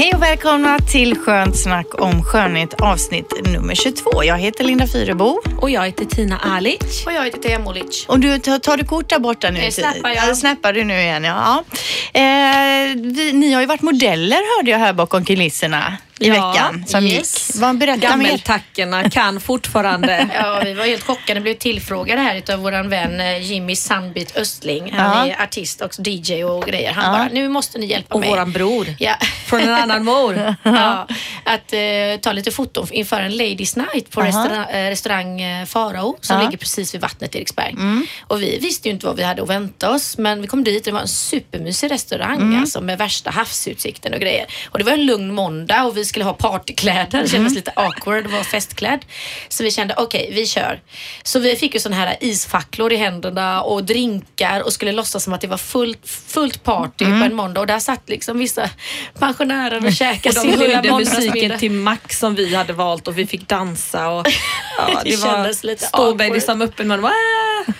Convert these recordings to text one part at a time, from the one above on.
Hej och välkomna till Skönt snack om skönhet avsnitt nummer 22. Jag heter Linda Fyrebo. Och jag heter Tina Alic. Och jag heter Teija Molic. Och du, tar, tar du kort där borta nu? Eh, snappar jag. Ja, snappar du nu igen, ja. ja. Eh, vi, ni har ju varit modeller hörde jag här bakom kulisserna i Ja, veckan som yes. gick. Vad berätta mer. Gammeltackorna kan fortfarande. Ja, vi var helt chockade. Blev tillfrågade här utav våran vän eh, Jimmy Sandbit Östling. Han Ja. är artist och DJ och grejer. Han Ja. bara, nu måste ni hjälpa Och mig. våran bror. Ja. Från en annan mor. ja, att eh, ta lite foton inför en Ladies Night på Aha. restaurang, eh, restaurang Farao som Ja. ligger precis vid vattnet i Eriksberg. Och vi visste ju inte vad vi hade att vänta oss men vi kom dit och det var en supermysig restaurang alltså, med värsta havsutsikten och grejer. Och det var en lugn måndag och vi skulle ha partykläder. Det kändes lite awkward att vara festklädd. Så vi kände okej, vi kör. Så vi fick ju såna här isfacklor i händerna och drinkar och skulle låtsas som att det var fullt, fullt party på en måndag och där satt liksom vissa pensionärer och käkade Och sin de lilla höjde måndagsmiddag. musiken till max som vi hade valt och vi fick dansa. Och, ja, Det det var lite ståbäddis awkward. som öppen mun.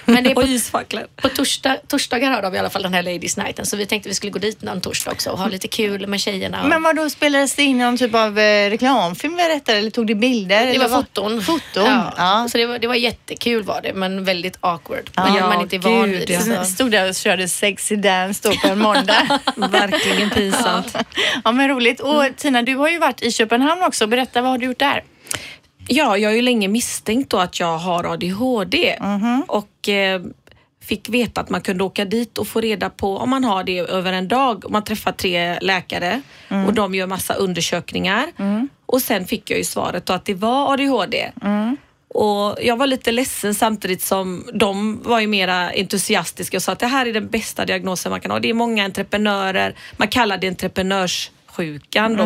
Men det är och på- isfacklor. På torsdag, torsdagar har de i alla fall den här Ladies Nighten så vi tänkte vi skulle gå dit någon torsdag också och ha lite kul med tjejerna. Och... Men vad då spelades det in någon typ av eh, reklamfilm berättade eller tog det bilder? det var vad? foton. Foton, Ja. ja. Så det var, det var jättekul var det men väldigt awkward. Ja, man inte är van gud, vid ja. det. Så. Stod där och körde sexy dance då på en måndag. Verkligen pinsamt. ja men roligt. Och Tina, du har ju varit i Köpenhamn också. Berätta, vad har du gjort där? Ja, jag har ju länge misstänkt då att jag har ADHD och eh, fick veta att man kunde åka dit och få reda på om man har det över en dag. Man träffar tre läkare och de gör massa undersökningar och sen fick jag ju svaret då att det var ADHD. Och jag var lite ledsen samtidigt som de var ju mera entusiastiska och sa att det här är den bästa diagnosen man kan ha. Det är många entreprenörer, man kallar det entreprenörssjukan då.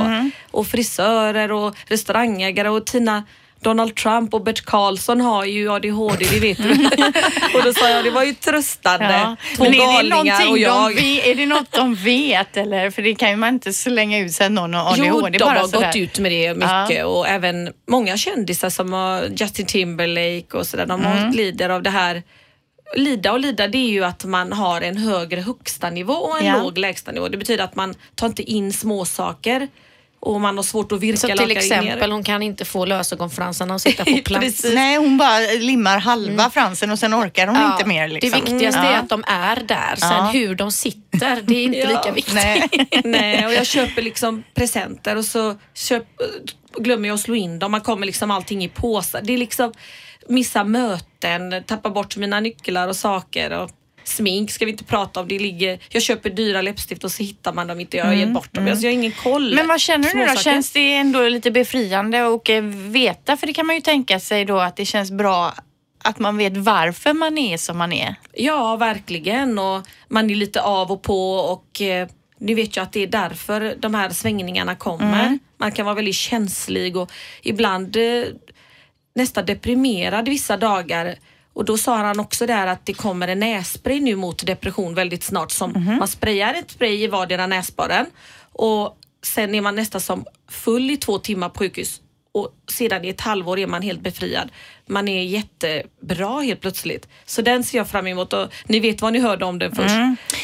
Och frisörer och restaurangägare och Tina Donald Trump och Bert Karlsson har ju ADHD, det vet du. och då sa jag, det var ju tröstande. Två Men är det, och jag. de är det något de vet eller? För det kan ju man inte slänga ut sig att någon har ADHD Jo, de bara har sådär. gått ut med det mycket och även många kändisar som har Justin Timberlake och sådär, de Mm. lider av det här. Lida och lida det är ju att man har en högre högsta nivå och en Ja. låg lägsta nivå. Det betyder att man tar inte in små saker och man har svårt att virka Så till exempel ner. hon kan inte få lösögonfransarna och sitta på plats. Nej, hon bara limmar halva fransen och sen orkar hon Ja, inte mer. Liksom. Det viktigaste Ja. är att de är där. Sen Ja. hur de sitter, det är inte Ja. lika viktigt. Nej. Nej, och jag köper liksom presenter och så köp, glömmer jag att slå in dem. Man kommer liksom allting i påsar. Det är liksom missa möten, tappa bort mina nycklar och saker. Och smink ska vi inte prata om. Det ligger, jag köper dyra läppstift och så hittar man dem inte. Jag har gett bort dem. Alltså, jag har ingen koll. Mm, Men vad känner du nu då? Känns det ändå lite befriande och eh, veta? För det kan man ju tänka sig då att det känns bra att man vet varför man är som man är. Ja, verkligen. Och man är lite av och på och eh, ni vet ju att det är därför de här svängningarna kommer. Man kan vara väldigt känslig och ibland eh, nästan deprimerad vissa dagar. Och då sa han också där att det kommer en nässpray nu mot depression väldigt snart som man sprayar ett spray i vardera näsborren. Och sen är man nästan som full i två timmar på sjukhus. Och sedan i ett halvår är man helt befriad. Man är jättebra helt plötsligt. Så den ser jag fram emot och ni vet vad ni hörde om den först.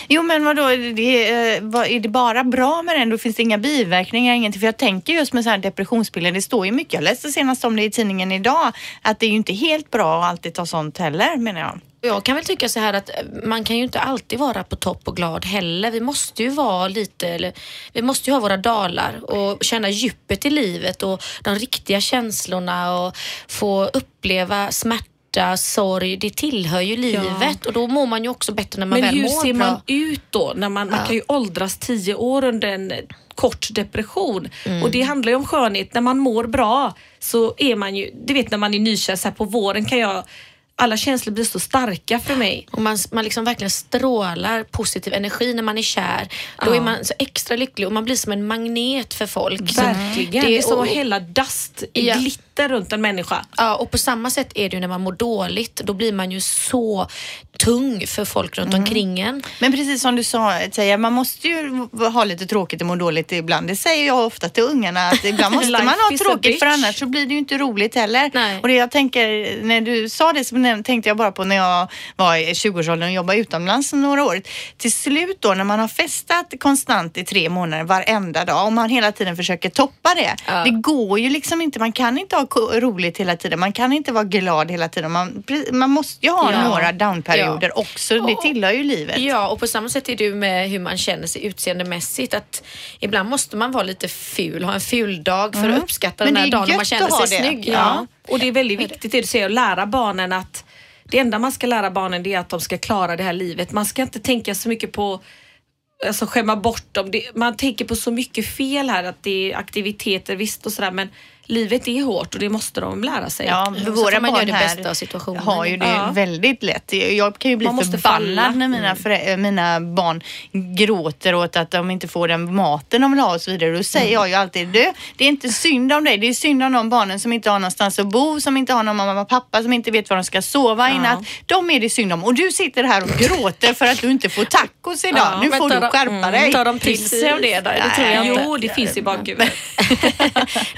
Jo men vadå, är det, eh, är det bara bra med den? Då finns det inga biverkningar, ingenting. För jag tänker just med så här depressionsbilder, det står ju mycket. Jag läste senast om det i tidningen idag, att det är ju inte helt bra att alltid ta sånt heller menar jag. Jag kan väl tycka så här att eh, man kan ju inte alltid vara på topp och glad heller. Vi måste ju vara lite, eller, vi måste ju ha våra dalar och känna djupet i livet och de riktiga känslorna och få uppleva smärta, sorg. Det tillhör ju livet och då mår man ju också bättre när man Men väl hur mår ser bra. man ut då? När man, man Ja. kan ju åldras tio år under en kort depression. Mm. Och det handlar ju om skönhet. När man mår bra så är man ju, du vet när man är nykär så här på våren kan jag alla känslor blir så starka för mig. Och man, man liksom verkligen strålar positiv energi när man är kär. Då Ja. är man så extra lycklig och man blir som en magnet för folk. Så Verkligen. Det är som att hälla dust i Ja. glitter runt en människa. Ja, och på samma sätt är det ju när man mår dåligt. Då blir man ju så tung för folk runt Mm. omkring en. Men precis som du sa, Teija, man måste ju ha lite tråkigt och må dåligt ibland. Det säger jag ofta till ungarna att ibland måste man ha tråkigt för annars så blir det ju inte roligt heller. Nej. Och det jag tänker, när du sa det så tänkte jag bara på när jag var i 20-årsåldern och jobbade utomlands några år. Till slut då när man har festat konstant i tre månader varenda dag och man hela tiden försöker toppa det. Ja. Det går ju liksom inte, man kan inte ha roligt hela tiden, man kan inte vara glad hela tiden. Man, man måste ju ha Ja. några downperioder Ja. Också, det Och- tillhör ju livet. Ja, och på samma sätt är det ju med hur man känner sig utseendemässigt. Att ibland måste man vara lite ful, ha en ful dag för att uppskatta Men den här är dagen när man känner sig det. snygg. Ja. Och det är väldigt viktigt det du säger, att lära barnen att det enda man ska lära barnen det är att de ska klara det här livet. Man ska inte tänka så mycket på Alltså skämma bort dem. Det, man tänker på så mycket fel här att det är aktiviteter visst och sådär men livet är hårt och det måste de lära sig. Ja, för våra man barn det här bästa av situationen. har ju det Ja. väldigt lätt. Jag kan ju bli Man måste förbannad falla. när mina, förä- mina barn gråter åt att de inte får den maten de vill ha och så vidare. Då säger jag ju alltid, du, det är inte synd om dig. Det är synd om de barnen som inte har någonstans att bo, som inte har någon mamma och pappa, som inte vet var de ska sova i Ja. natt. De är det synd om. Och du sitter här och gråter för att du inte får tacos idag. Ja, nu får du tar de- skärpa dig. Tar de till sig av det? Då? Det tror jag inte. Jo, det finns i bakhuvudet.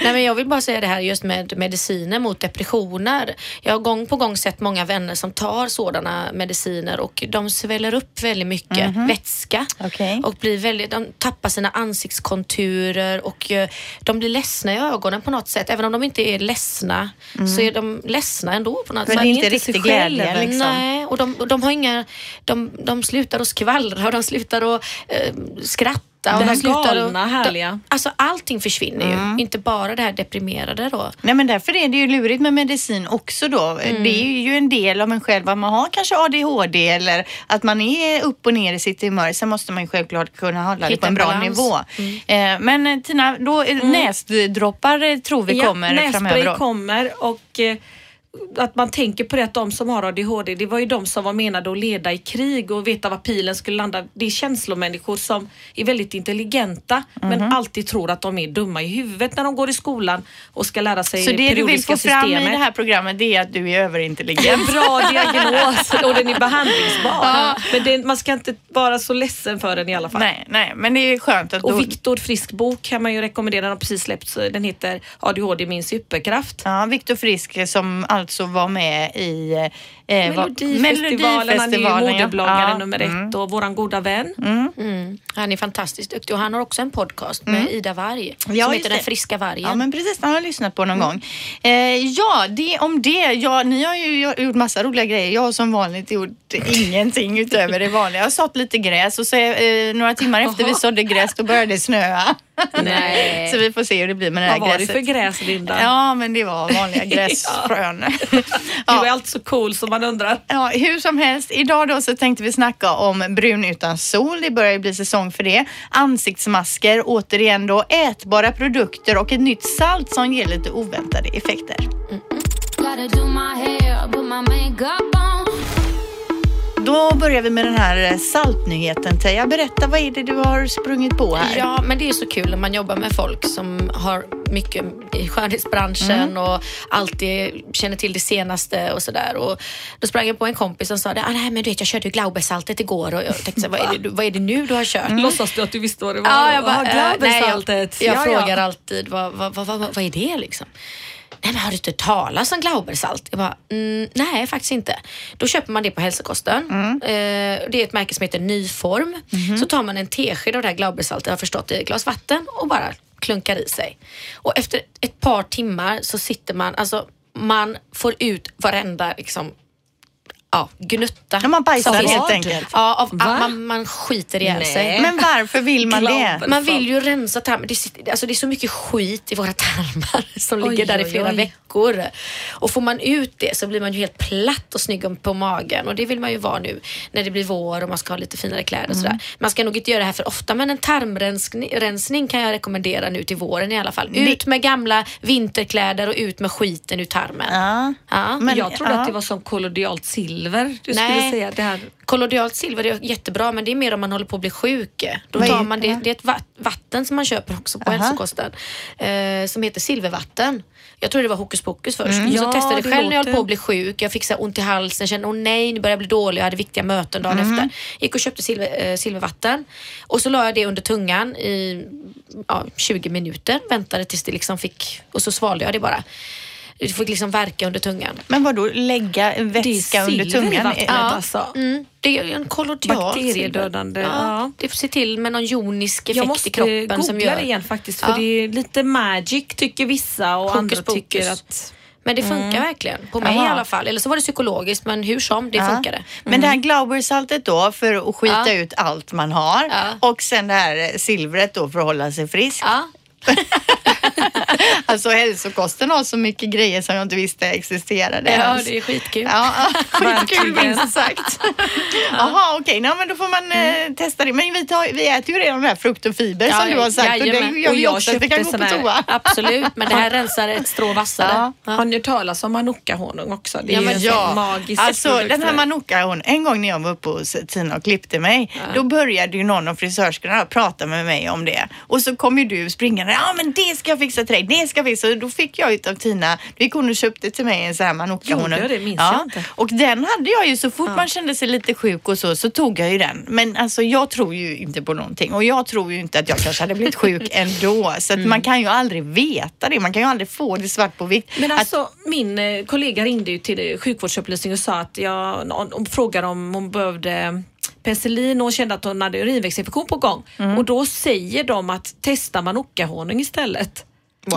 Nej, men jag vill bara säga det här just med mediciner mot depressioner. Jag har gång på gång sett många vänner som tar sådana mediciner och de sväller upp väldigt mycket vätska Okej. och blir väldigt, de tappar sina ansiktskonturer och eh, de blir ledsna i ögonen på något sätt. Även om de inte är ledsna så är de ledsna ändå på något Men sätt. det är inte inte sig riktig glädje liksom. Nej, och de, och de har inga, de, de slutar att skvallra och de slutar att eh, skratta. Och Det här slutar galna, att, härliga. Alltså allting försvinner ju, inte bara det här deprimerade då. Nej men därför är det ju lurigt med medicin också då. Mm. Det är ju en del av en själv att man har kanske ADHD eller att man är upp och ner i sitt humör. Sen måste man ju självklart kunna hålla det Hitta på en bra balans. nivå. Eh, men eh, Tina, då, eh, näsdroppar eh, tror vi kommer nässpray framöver då. kommer och att man tänker på det att de som har ADHD, det var ju de som var menade att leda i krig och veta var pilen skulle landa. Det är känslomänniskor som är väldigt intelligenta men Mhm. alltid tror att de är dumma i huvudet när de går i skolan och ska lära sig Så det du vill periodiska få fram systemet. i det här programmet det är att du är överintelligent. En bra diagnos och den är behandlingsbar. Men den, man ska inte vara så ledsen för den i alla fall. nej, nej, men det är skönt att då, Och Viktor Frisk bok kan man ju rekommendera. Den har precis släppts. Den heter ADHD min superkraft. Ja, Viktor Frisk som alltså var med i eh, eh, Melodifestivalen. Han är ju ja. modebloggare Ja, nummer mm. ett och våran goda vän. Mm. Han är fantastiskt duktig och han har också en podcast med Ida Varg som Ja, heter just Den friska vargen. Ja men precis, den har jag lyssnat på någon gång. Eh, ja, det om det. Ja, ni har ju gjort massa roliga grejer. Jag har som vanligt gjort ingenting utöver det vanliga. Jag har sått lite gräs och så eh, några timmar efter vi sådde gräs då började det snöa. Nej. så vi får se hur det blir med det här Vad var det gräset. för gräs Linda? Ja, men det var vanliga gräsfrön. Du är ja. alltid så cool som man undrar. Ja, hur som helst. Idag då så tänkte vi snacka om brun utan sol. Det börjar ju bli säsong för det. Ansiktsmasker, återigen då ätbara produkter och ett nytt salt som ger lite oväntade effekter. Gotta Då börjar vi med den här saltnyheten. Teija, berätta vad är det du har sprungit på här? Ja, men det är så kul när man jobbar med folk som har mycket i skönhetsbranschen Mm. och alltid känner till det senaste och sådär. Och Då sprang jag på en kompis som sa ah, nej men du vet jag körde Glaubersaltet igår och jag tänkte så, vad, är det, vad är det nu du har kört? Låtsas du att du visste vad det var? Ja, jag bara, Ah, eh, Glaubersaltet. nej, jag, jag Ja, ja. frågar alltid vad, vad, vad, vad, vad är det liksom? Nej, men har du inte talas om Glaubersalt? Jag bara, mm, nej faktiskt inte. Då köper man det på hälsokosten. Eh, det är ett märke som heter Nyform. Så tar man en tesked av det här Glaubersaltet, jag har förstått det, i ett glas vatten och bara klunkar i sig. Och efter ett par timmar så sitter man, alltså man får ut varenda liksom ja, gnutta. Ja, man bajsar helt enkelt. Ja, av, man, man skiter ihjäl Nej. sig. Men varför vill man det? Man vill ju rensa tarmen. Det, sitter- alltså det är så mycket skit i våra tarmar som Oj, ligger där i oj, flera oj. veckor. Och får man ut det så blir man ju helt platt och snygg på magen och det vill man ju vara nu när det blir vår och man ska ha lite finare kläder och sådär. Man ska nog inte göra det här för ofta men en tarmrensning rensning kan jag rekommendera nu till våren i alla fall. Ut med gamla vinterkläder och ut med skiten ur tarmen. Ja. Ja. Men- jag trodde ja. att det var som kollodialt silver du Nej. skulle säga. Det här. Kollodialt silver är jättebra men det är mer om man håller på att bli sjuk. Då tar man det, det är ett va- vatten som man köper också på Aha. hälsokosten eh, som heter silvervatten. Jag trodde det var hokus pokus först. Mm. Så Ja, testade jag det själv när jag höll låter- på att bli sjuk. Jag fick så ont i halsen, kände åh nej nu börjar jag bli dålig. Jag hade viktiga möten dagen Mm. efter. Gick och köpte silver, eh, silvervatten och så la jag det under tungan i ja, 20 minuter. Väntade tills det liksom fick och så svalde jag det bara. Det fick liksom verka under tungan. Men vad då lägga vätska under tungan? vattnet, Ja. alltså. Mm, det är ju en kollodial Bakteriedödande, silver. ja. Det ser till med någon jonisk Jag effekt måste i kroppen googla som gör... det igen faktiskt för Ja. det är lite magic tycker vissa och Hokus andra pokus. tycker att Men det funkar verkligen. På mig Jaha. i alla fall. Eller så var det psykologiskt men hur som, det Ja. funkade. Men det här Glaubersaltet då för att skita Ja. ut allt man har Ja. och sen det här silvret då för att hålla sig frisk. Ja. Alltså hälsokosten har så mycket grejer som jag inte visste existerade. ja, ens. det är skitkul. Ja, skitkul minst sagt. Jaha, okej, okay. men då får man eh, testa det. Men vi, tar, vi äter ju redan de här frukt och fiber Ja, som du har sagt och jajamän. det gör Och vi jag också att vi köpte kan gå på toa. Absolut, men det här rensar ett strå vassare. Ja. Ja. Har ni hört talas om manuka-honung också? Det är Ja, ju Ja, sån magisk alltså produkt den här för- Manuka, hon, en gång när jag var uppe hos Tina och klippte mig, då började ju någon av frisörskorna prata med mig om det. Och så kom ju du springande, ja men det ska jag fixa till dig, det ska jag fixa. Då fick jag utav Tina, då gick hon och köpte till mig en sån här honung. Gjorde jag det? Minns jag inte. Och den hade jag ju så fort man kände sig lite sjuk och så, så tog jag ju den. Men alltså jag tror ju inte på någonting och jag tror ju inte att jag kanske hade blivit sjuk ändå. Så att Mm. man kan ju aldrig veta det, man kan ju aldrig få det svart på vitt. Men Att- alltså min eh, kollega ringde ju till sjukvårdsupplysning och sa att jag och frågade om hon behövde penicillin och hon kände att hon hade urinvägsinfektion på gång. Mm. Och då säger de att testa manuka-honung istället.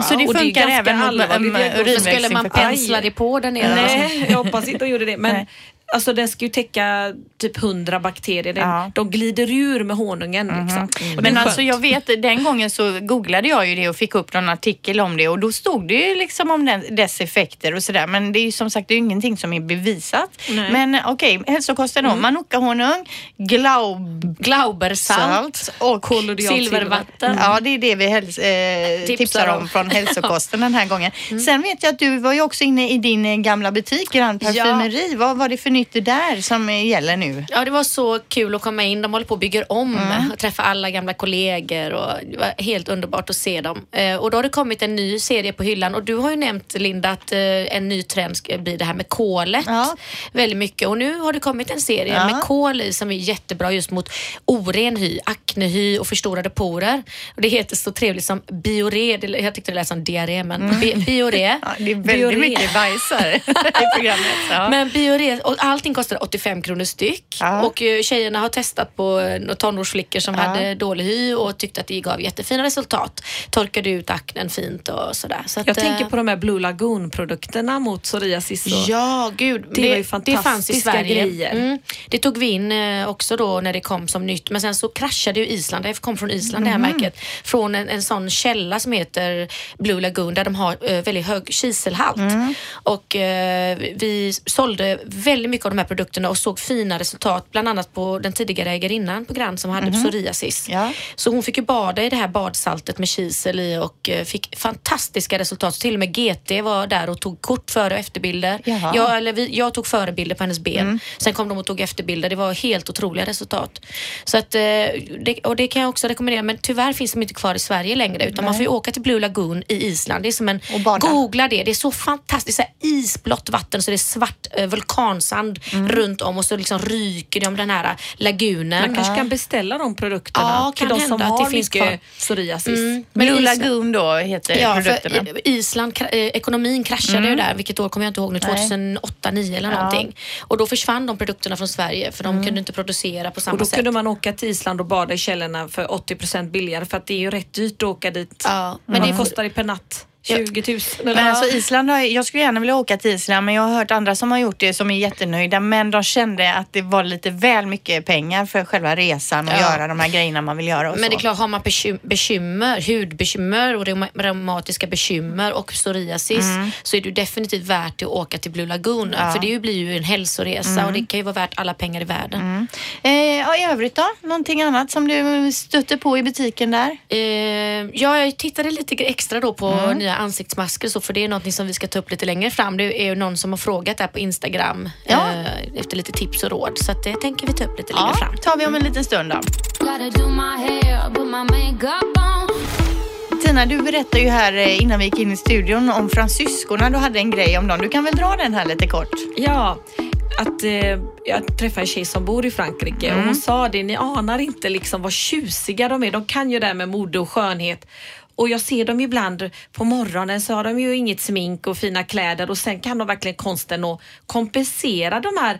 Så det funkar ganska även mot. Så skulle man urinvägsinfektion? pensla det på där nere. Nej, jag hoppas inte hon gjorde det. Men. Alltså den ska ju täcka typ 100 bakterier. Den, Ja. De glider ur med honungen. Liksom. Och det är Men alltså jag vet, den gången så googlade jag ju det och fick upp någon artikel om det och då stod det ju liksom om den, dess effekter och sådär. Men det är ju som sagt det är ju ingenting som är bevisat. Nej. Men okej, hälsokosten då. Manuka-honung, glaub Glaubersalt. salt och Silvervatten. Ja, det är det vi häls- eh, tipsar, Tipsar om från hälsokosten den här gången. Sen vet jag att du var ju också inne i din eh, gamla butik, Grand Parfumeri. Vad var det för nytt där som gäller nu? Ja, det var så kul att komma in. De håller på och bygger om och träffa alla gamla kollegor och det var helt underbart att se dem. Eh, och då har det kommit en ny serie på hyllan och du har ju nämnt Linda att eh, en ny trend ska bli det här med kolet Ja. väldigt mycket och nu har det kommit en serie Ja. med kol i som är jättebra just mot oren hy, aknehy och förstorade porer. Och det heter så trevligt som biore, det- jag tyckte det lät som diarré men bi- biore. Ja, det är väldigt Biore. mycket bajsar i programmet. Men biore, och allting kostar 85 kronor styck. Ja. Och eh, tjejerna har testat på eh, några tonårsflickor som Ja. hade dålig hy och tyckte att det gav jättefina resultat. Torkade ut aknen fint och sådär. Så att, Jag eh, tänker på de här Blue Lagoon-produkterna mot psoriasis. Och... Ja, gud. Det var ju det fanns i fantastiska Sverige. grejer. Mm. Det tog vi in eh, också då när det kom som nytt. Men sen så kraschade ju Island. Det kom från Island det här märket. Från en, en sån källa som heter Blue Lagoon där de har eh, väldigt hög kiselhalt. Och eh, vi sålde väldigt mycket av de här produkterna och såg fina resultat. Bland annat på den tidigare ägarinnan på Grand som hade psoriasis. Ja. Så hon fick ju bada i det här badsaltet med kisel i och eh, fick fantastiska resultat. Så till och med GT var där och tog kort före och efterbilder. Jaha. Jag, eller vi, jag tog förebilder på hennes ben. Sen kom de och tog efterbilder. Det var helt otroliga resultat. Så att, eh, det, och det kan jag också rekommendera. Men tyvärr finns de inte kvar i Sverige längre. Utan man får ju åka till Blue Lagoon i Island. Det är som en... Googla det. Det är så fantastiskt. Så isblått vatten så det är svart eh, vulkansand runt om och så liksom ryker det om den här lagunen. Man kanske kan beställa de produkterna Ja, till de som har det finns mycket psoriasis. Mm. Men Blue Lagoon då heter Ja, produkterna. för Island, eh, ekonomin kraschade ju där, vilket år kommer jag inte ihåg nu, 2008, 2009 eller Ja. någonting. Och då försvann de produkterna från Sverige för de kunde inte producera på samma Och då sätt. kunde man åka till Island och bada i källorna för 80% billigare för att det är ju rätt dyrt att åka dit. Ja, men Men det kostar det per natt. 20 000. Men alltså Island, har, jag skulle gärna vilja åka till Island men jag har hört andra som har gjort det som är jättenöjda men de kände att det var lite väl mycket pengar för själva resan och Ja. göra de här grejerna man vill göra Men så. det är klart, har man bekym- bekymmer, hudbekymmer och reuma- reumatiska bekymmer och psoriasis så är det definitivt värt att åka till Blue Lagoon. För det blir ju en hälsoresa och det kan ju vara värt alla pengar i världen. Eh, ja, I övrigt då? Någonting annat som du stötte på i butiken där? Eh, ja, jag tittade lite extra då på nya ansiktsmasker så för det är något som vi ska ta upp lite längre fram. Det är ju någon som har frågat där på Instagram Ja. eh, efter lite tips och råd så att det tänker vi ta upp lite längre Ja, fram. tar vi om en liten stund då. Tina, du berättade ju här eh, innan vi gick in i studion om fransyskorna. Du hade en grej om dem. Du kan väl dra den här lite kort? Ja, att eh, jag träffade en tjej som bor i Frankrike och hon sa det, ni anar inte liksom vad tjusiga de är. De kan ju det här med mode och skönhet. Och jag ser dem ibland på morgonen så har de ju inget smink och fina kläder och sen kan de verkligen konsten att kompensera de här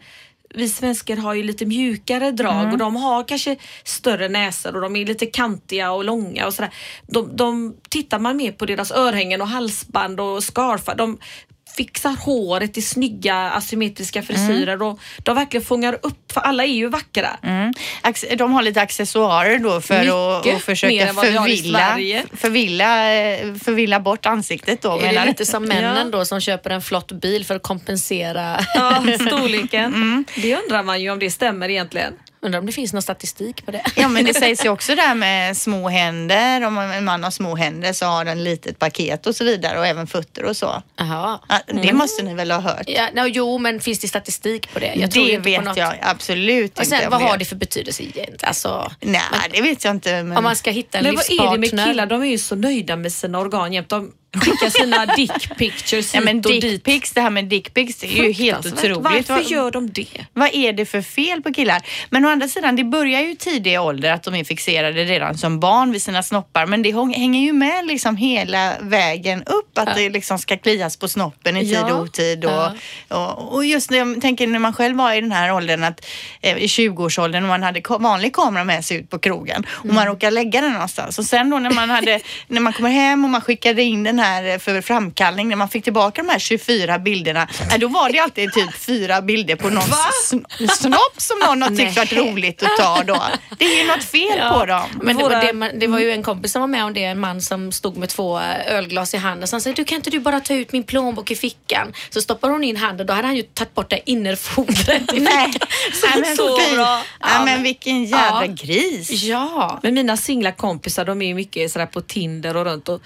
vi svenskar har ju lite mjukare drag och de har kanske större näsor och de är lite kantiga och långa och sådär. De, de tittar man mer på deras örhängen och halsband och scarfar. De fixar håret i snygga asymmetriska frisyrer och de verkligen fångar upp, för alla är ju vackra. Mm. De har lite accessoarer då för att, Mycket att försöka förvilla, förvilla, eh, förvilla bort ansiktet då. Är det lite som männen då som köper en flott bil för att kompensera? Ja, storleken. Det undrar man ju om det stämmer egentligen. Undrar om det finns någon statistik på det? Ja men det sägs ju också där med små händer. Om en man har små händer så har den litet paket och så vidare och även fötter och så. Jaha. Ja, Det måste ni väl ha hört? Ja, no, jo, men finns det statistik på det? Jag tror det inte på vet jag absolut Och sen, inte. vad har det för betydelse egentligen? Alltså, Nej, det vet jag inte. Men... om man ska hitta en Men vad är det med livspartner. killar? De är ju så nöjda med sina organ jämt. De skickar sina dick pictures Ja, men och dit. dickpics, det här med dickpics, det är ju helt otroligt. Varför Vad- gör de det? Vad är det för fel på killar? Men å andra sidan, det börjar ju i tidig ålder att de är fixerade redan som barn vid sina snoppar. Men det häng- hänger ju med liksom hela vägen upp. Att det liksom ska klias på snoppen i tid Ja. och otid. Och, och, och just när jag tänker när man själv var i den här åldern, att, eh, i 20-årsåldern, och man hade vanlig kamera med sig ut på krogen och man råkar lägga den någonstans. Och sen då när man, hade, när man kommer hem och man skickade in den här eh, för framkallning, när man fick tillbaka de här 24 bilderna, eh, då var det alltid typ fyra bilder på någon sn- snopp som någon har tyckt varit roligt att ta då. Det är ju något fel på dem. Men det var, det, det var ju en kompis som var med om det, en man som stod med två eh, ölglas i handen. Så han sa, du kan inte du bara ta ut min plånbok i fickan? Så stoppar hon in handen, då hade han ju tagit bort det innerfodret i Nej, fickan. Nej, men, så bra. Nej, men vilken jädra Ja. gris. Ja. Men mina singla kompisar de är ju mycket sådär på Tinder och runt och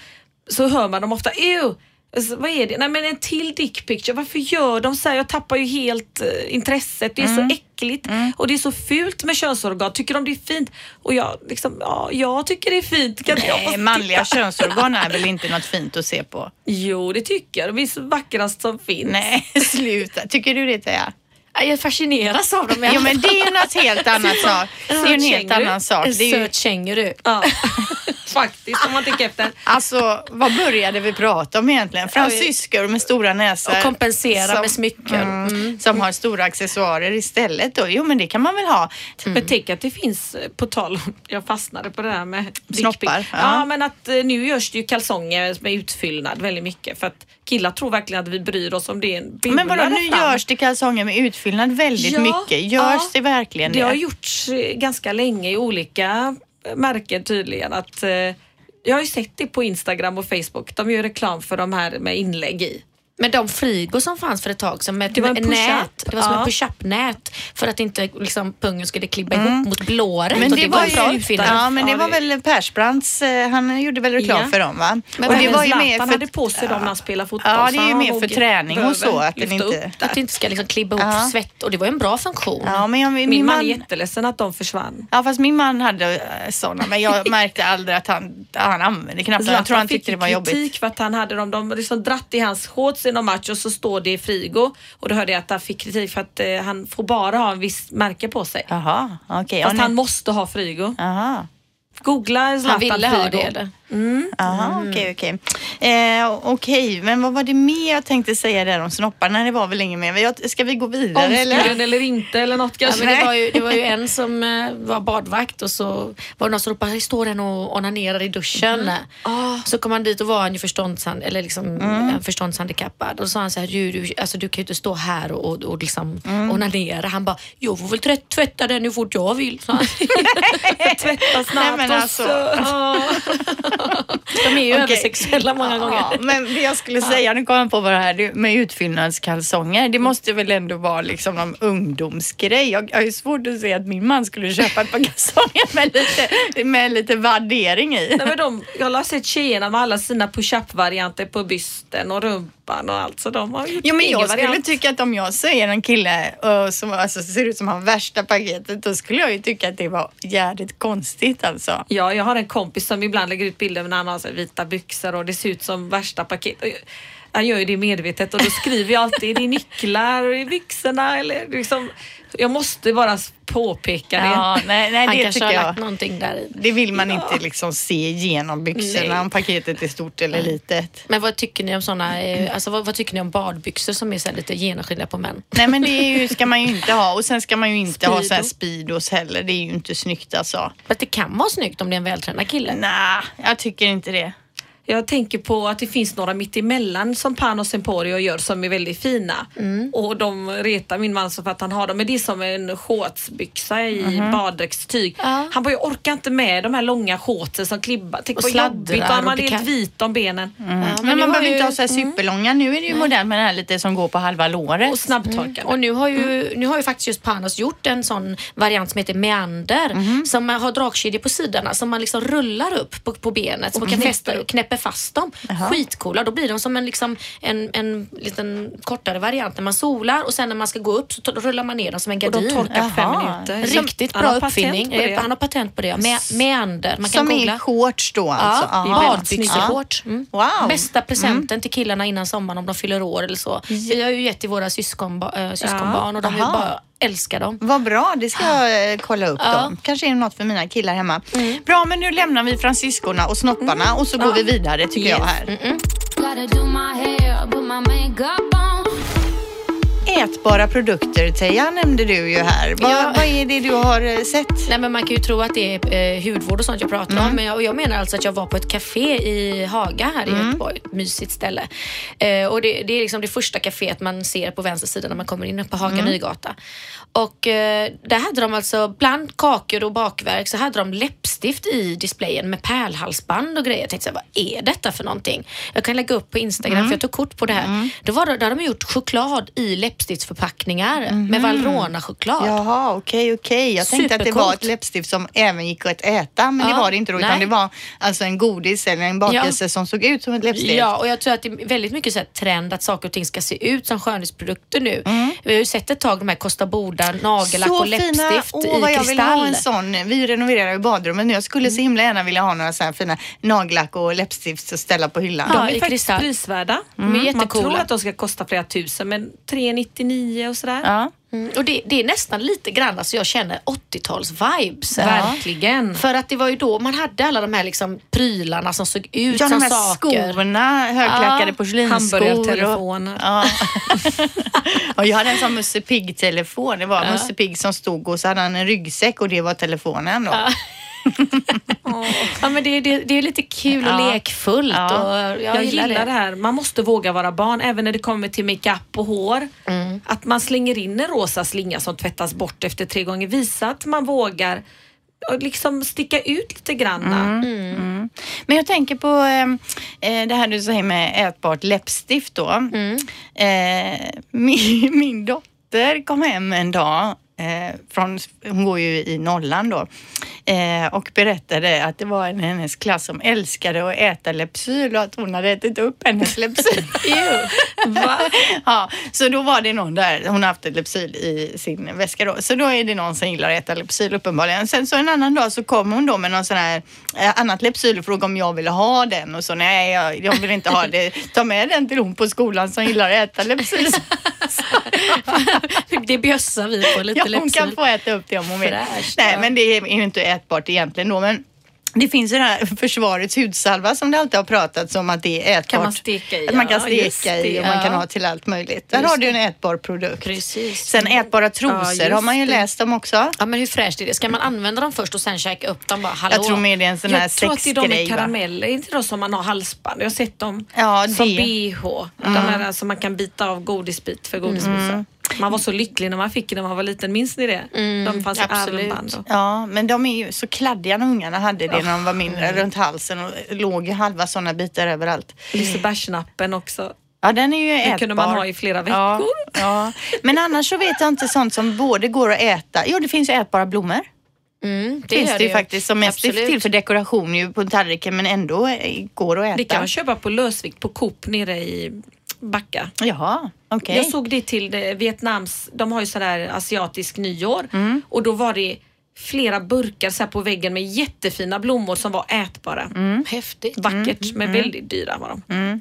så hör man dem ofta Ew! Alltså, vad är det? Nej men en till dick picture. Varför gör de så här? Jag tappar ju helt eh, intresset. Det är så äckligt och det är så fult med könsorgan. Tycker de det är fint? Och jag liksom, ja, jag tycker det är fint. Kan inte jag få Nej, manliga titta? könsorgan är väl inte något fint att se på? Jo, det tycker jag. De är så vackrast som finns. Nej, sluta. Tycker du det Teija? Jag fascineras av dem. Jo men det är ju något helt annat sak. Det är ju en helt annan sak. Det är ju, söt känguru. Ja, faktiskt om man tänker efter. alltså, vad började vi prata om egentligen? Fransyskor med stora näsor. Och kompensera Som- med smycken. Mm. Som har stora accessoarer istället då. Jo men det kan man väl ha. Men tänk att det finns, eh, på tal om, jag fastnade på det här med Snoppar, ja. Ja. men att eh, nu görs det ju kalsonger med utfyllnad väldigt mycket för att killar tror verkligen att vi bryr oss om det är en bula Men vadå, nu görs det kalsonger med utfyllnad väldigt Ja, mycket. Görs ja. det verkligen det? Det har gjorts eh, ganska länge i olika märken tydligen att eh, jag har ju sett det på Instagram och Facebook. De gör reklam för de här med inlägg i. Men de frigo som fanns för ett tag sedan med Det var en nät. Det var som Ja. en push-up-nät för att inte liksom, pungen skulle klibba ihop mot blåret. Mm. Men och det, det, var var ju, ja, men det Ja, var väl Persbrandts, eh, han gjorde väl reklam Ja. för dem va? Men och det var ju mer för, hade på sig dem när han spelade fotboll. Ja, så det är ju han mer för träning och så, att den inte- upp. Att det inte ska liksom klibba ihop Ja. svett. Och det var ju en bra funktion. Ja, men jag, min, Min man är jätteledsen att de försvann. ja, fast min man hade eh, sådana, men jag märkte aldrig att han, han använde knappt Jag tror han fick tyckte det var jobbigt. kritik för att han hade dem, de liksom dratt i hans shorts i någon match och så står det i frigo. Och då hörde jag att han fick kritik för att eh, han får bara ha en viss märke på sig. Jaha, okej. Fast ja, han måste ha frigo. Aha. Googla Zlatan Han ville ha frigo. det eller? Jaha, okej, okej. Eh, Okej, men vad var det mer jag tänkte säga där om snopparna? Det var väl inget mer. Jag- Ska vi gå vidare eller? Omskuren eller inte eller något Ja, kanske. men det, var ju, det var ju en som eh, var badvakt och så var det någon som ropade står den och onanerar i duschen. Så kom han dit och var han ju förståndshand, eller liksom, eh, förståndshandikappad och så sa han så här, du, du, alltså, du kan ju inte stå här och, och, och liksom onanera. Han bara, jag får väl tvätt- tvätta den hur fort jag vill. sa han. Tvätta snabbt Nej, men och alltså. så. De är ju Okej. översexuella många gånger. Ja, men det jag skulle säga, nu kom jag på vad det här med utfyllnadskalsonger. Det måste väl ändå vara liksom någon ungdomsgrej. Jag jag har ju svårt att se att min man skulle köpa ett par kalsonger med lite, med lite vaddering i. Nej, men de, jag har sett tjejerna med alla sina push-up-varianter på bysten och rumpan och allt. Så de har gjort Jo men jag skulle variant. tycka att om jag ser en kille uh, som alltså, ser ut som han värsta paketet då skulle jag ju tycka att det var jävligt konstigt alltså. Ja, jag har en kompis som ibland lägger ut bilder när han har så vita byxor och det ser ut som värsta paket. Och Han gör ju det medvetet och då skriver jag alltid, är det nycklar i byxorna eller liksom. Jag måste bara påpeka det. Ja, nej, nej Han det kanske tycker har jag. lagt någonting där i. Det vill man inte liksom se genom byxorna Nej. om paketet är stort eller litet. Men vad tycker ni om såna, eh, alltså vad, vad tycker ni om badbyxor som är så lite genomskinliga på män? Nej men det är ju, ska man ju inte ha och sen ska man ju inte ha så här Speedo. speedos heller. Det är ju inte snyggt alltså. Fast det kan vara snyggt om det är en vältränad kille. Nej, jag tycker inte det. Jag tänker på att det finns några mittemellan som Panos Emporio gör som är väldigt fina. Mm. Och de retar min man så för att han har dem. Men det är som en shortsbyxa i Mhm. baddräktstyg. Ja. Han bara, jag orkar inte med de här långa shortsen som klibbar. Tänk Och vad jobbigt. Och och man är helt vit om benen. Ja, Men, nu man behöver ju- inte ha så här superlånga. Nu är det ju modernt med det här lite som går på halva låret. Och snabbtorkande. Och nu har, ju, nu har ju faktiskt just Panos gjort en sån variant som heter meander som har dragkedjor på sidorna som man liksom rullar upp på, på benet så man kan fästa och knäpper fast dem. Skitcoola. Då blir de som en, liksom, en, en liten kortare variant när man solar och sen när man ska gå upp så rullar man ner dem som en Och de gardin. torkar på fem minuter. Riktigt Han bra uppfinning. Eh, Han har patent på det. Me- meander. Man kan som googla. är shorts då alltså? Ja, Aha. badbyxeshorts. Mm. Wow. Bästa presenten till killarna innan sommaren om de fyller år eller så. Vi har ju gett till våra syskonba- äh, syskonbarn och de Aha. bara älskar dem. Vad bra, det ska jag eh, kolla upp Ja. då. Kanske är det något för mina killar hemma. Bra, men nu lämnar vi fransyskorna och snopparna och så går vi vidare tycker jag här. Gotta Ätbara produkter, Teija, nämnde du ju här. Vad, Ja. vad är det du har eh, sett? Nej, men man kan ju tro att det är eh, hudvård och sånt jag pratar om. Men jag, och jag menar alltså att jag var på ett café i Haga här i Göteborg. Ett mysigt ställe. Eh, och det, det är liksom det första kaféet man ser på vänster sida när man kommer in på Haga Nygata. Och eh, där hade de alltså bland kakor och bakverk så hade de läppstift i displayen med pärlhalsband och grejer. Jag tänkte så här, vad är detta för någonting? Jag kan lägga upp på Instagram för jag tog kort på det här. Då var det, där de gjort choklad i läppstiftsförpackningar med Valrhona-choklad. Jaha, okej, okej. Jag tänkte att det var ett läppstift som även gick att äta, men det Ja, var det inte då, utan nej. det var alltså en godis eller en bakelse Ja. som såg ut som ett läppstift. Ja, och jag tror att det är väldigt mycket så trend att saker och ting ska se ut som skönhetsprodukter nu. Vi har ju sett ett tag de här Costa Boda nagellack och läppstift Åh, vad i jag vill ha en sån. Vi renoverar ju badrummet nu. Jag skulle så himla gärna vilja ha några så här fina nagellack och läppstift att ställa på hyllan. Ja, De är i faktiskt kristall. prisvärda. De är Man tror att de ska kosta flera tusen men 399 och sådär. Ja. Mm, och det, det är nästan lite grann, alltså jag känner 80-tals-vibes. Verkligen. För att det var ju då man hade alla de här liksom prylarna som såg ut Ja, som de här saker. skorna, högklackade Ja, porslinsskor. hamburgartelefoner. Och, ja. och jag hade en sån Musse Pigg-telefon. Det var Musse Pigg som stod och så hade han en ryggsäck och det var telefonen då. Ja, men det, det, det är lite kul och Ja. lekfullt. Ja. Och jag, Jag gillar det här. Man måste våga vara barn även när det kommer till makeup och hår. Mm. Att man slänger in en rosa slinga som tvättas bort efter tre gånger. Visa att man vågar och liksom sticka ut lite granna. Mm. Men jag tänker på eh, det här du säger med ätbart läppstift då. Mm. Eh, min, min dotter kom hem en dag eh, från, hon går ju i nollan då eh, och berättade att det var en i hennes klass som älskade att äta Lypsyl och att hon hade ätit upp hennes Lypsyl. Va? ja, så då var det någon där, hon har haft ett Lypsyl i sin väska då, så då är det någon som gillar att äta Lypsyl uppenbarligen. Sen så en annan dag så kom hon då med någon sån här eh, annat Lypsyl och frågade om jag ville ha den och så nej, jag, jag vill inte ha det. Ta med den till hon på skolan som gillar att äta Lypsyl. Det bjössar vi på lite Ja, hon kan läppsyl. få äta upp det om hon vill. Fräscht, Nej, ja. men det är inte ätbart egentligen då. Men det finns ju den här försvarets hudsalva som det alltid har pratats om att det är ätbart. Kan man steka i, Att man kan ja, steka i och det, man ja. kan ha till allt möjligt. Där Just har du en ätbar produkt. Precis. Sen ätbara trosor Ja, har man ju det. läst om också. Ja men hur fräscht är det? Ska man använda dem först och sen käka upp dem bara? Hallå? Jag tror mer det är en sån här Jag tror att det är de med sexgrej. karameller, är inte de som man har halsband? Jag har sett dem Ja, som bh. De här som man kan bita av godisbit för godismysar. Man var så lycklig när man fick det när man var liten, minns ni det? de fanns i armband. Ja, men de är ju så kladdiga när ungarna hade det de var mindre runt halsen och låg ju halva sådana bitar överallt. Lisebergsnappen också. Ja, den är ju ätbar. Det kunde man ha i flera veckor. Ja, ja. Men annars så vet jag inte sånt som både går att äta. Jo, det finns ju ätbara blommor. Mm, Det finns det ju faktiskt som mest Absolut. till för dekoration ju på tallriken men ändå eh, går att äta. Det kan man köpa på lösvikt på Coop nere i Backa. Jaha, okej. Jag såg det till det, Vietnams, de har ju sådär asiatisk nyår Mm. och då var det flera burkar så här på väggen med jättefina blommor som var ätbara. Mm. Häftigt. Vackert men väldigt dyra var de.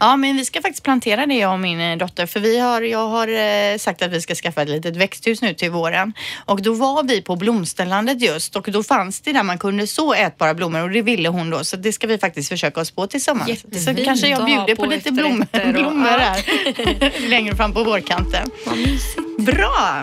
Ja, men vi ska faktiskt plantera det jag och min eh, dotter för vi har, jag har eh, sagt att vi ska skaffa ett litet växthus nu till våren och då var vi på blomställandet just och då fanns det där man kunde så ätbara blommor och det ville hon då så det ska vi faktiskt försöka oss på till sommaren. Så Jättefint kanske jag bjuder på, på lite blommor, blommor här längre fram på vårkanten. Bra!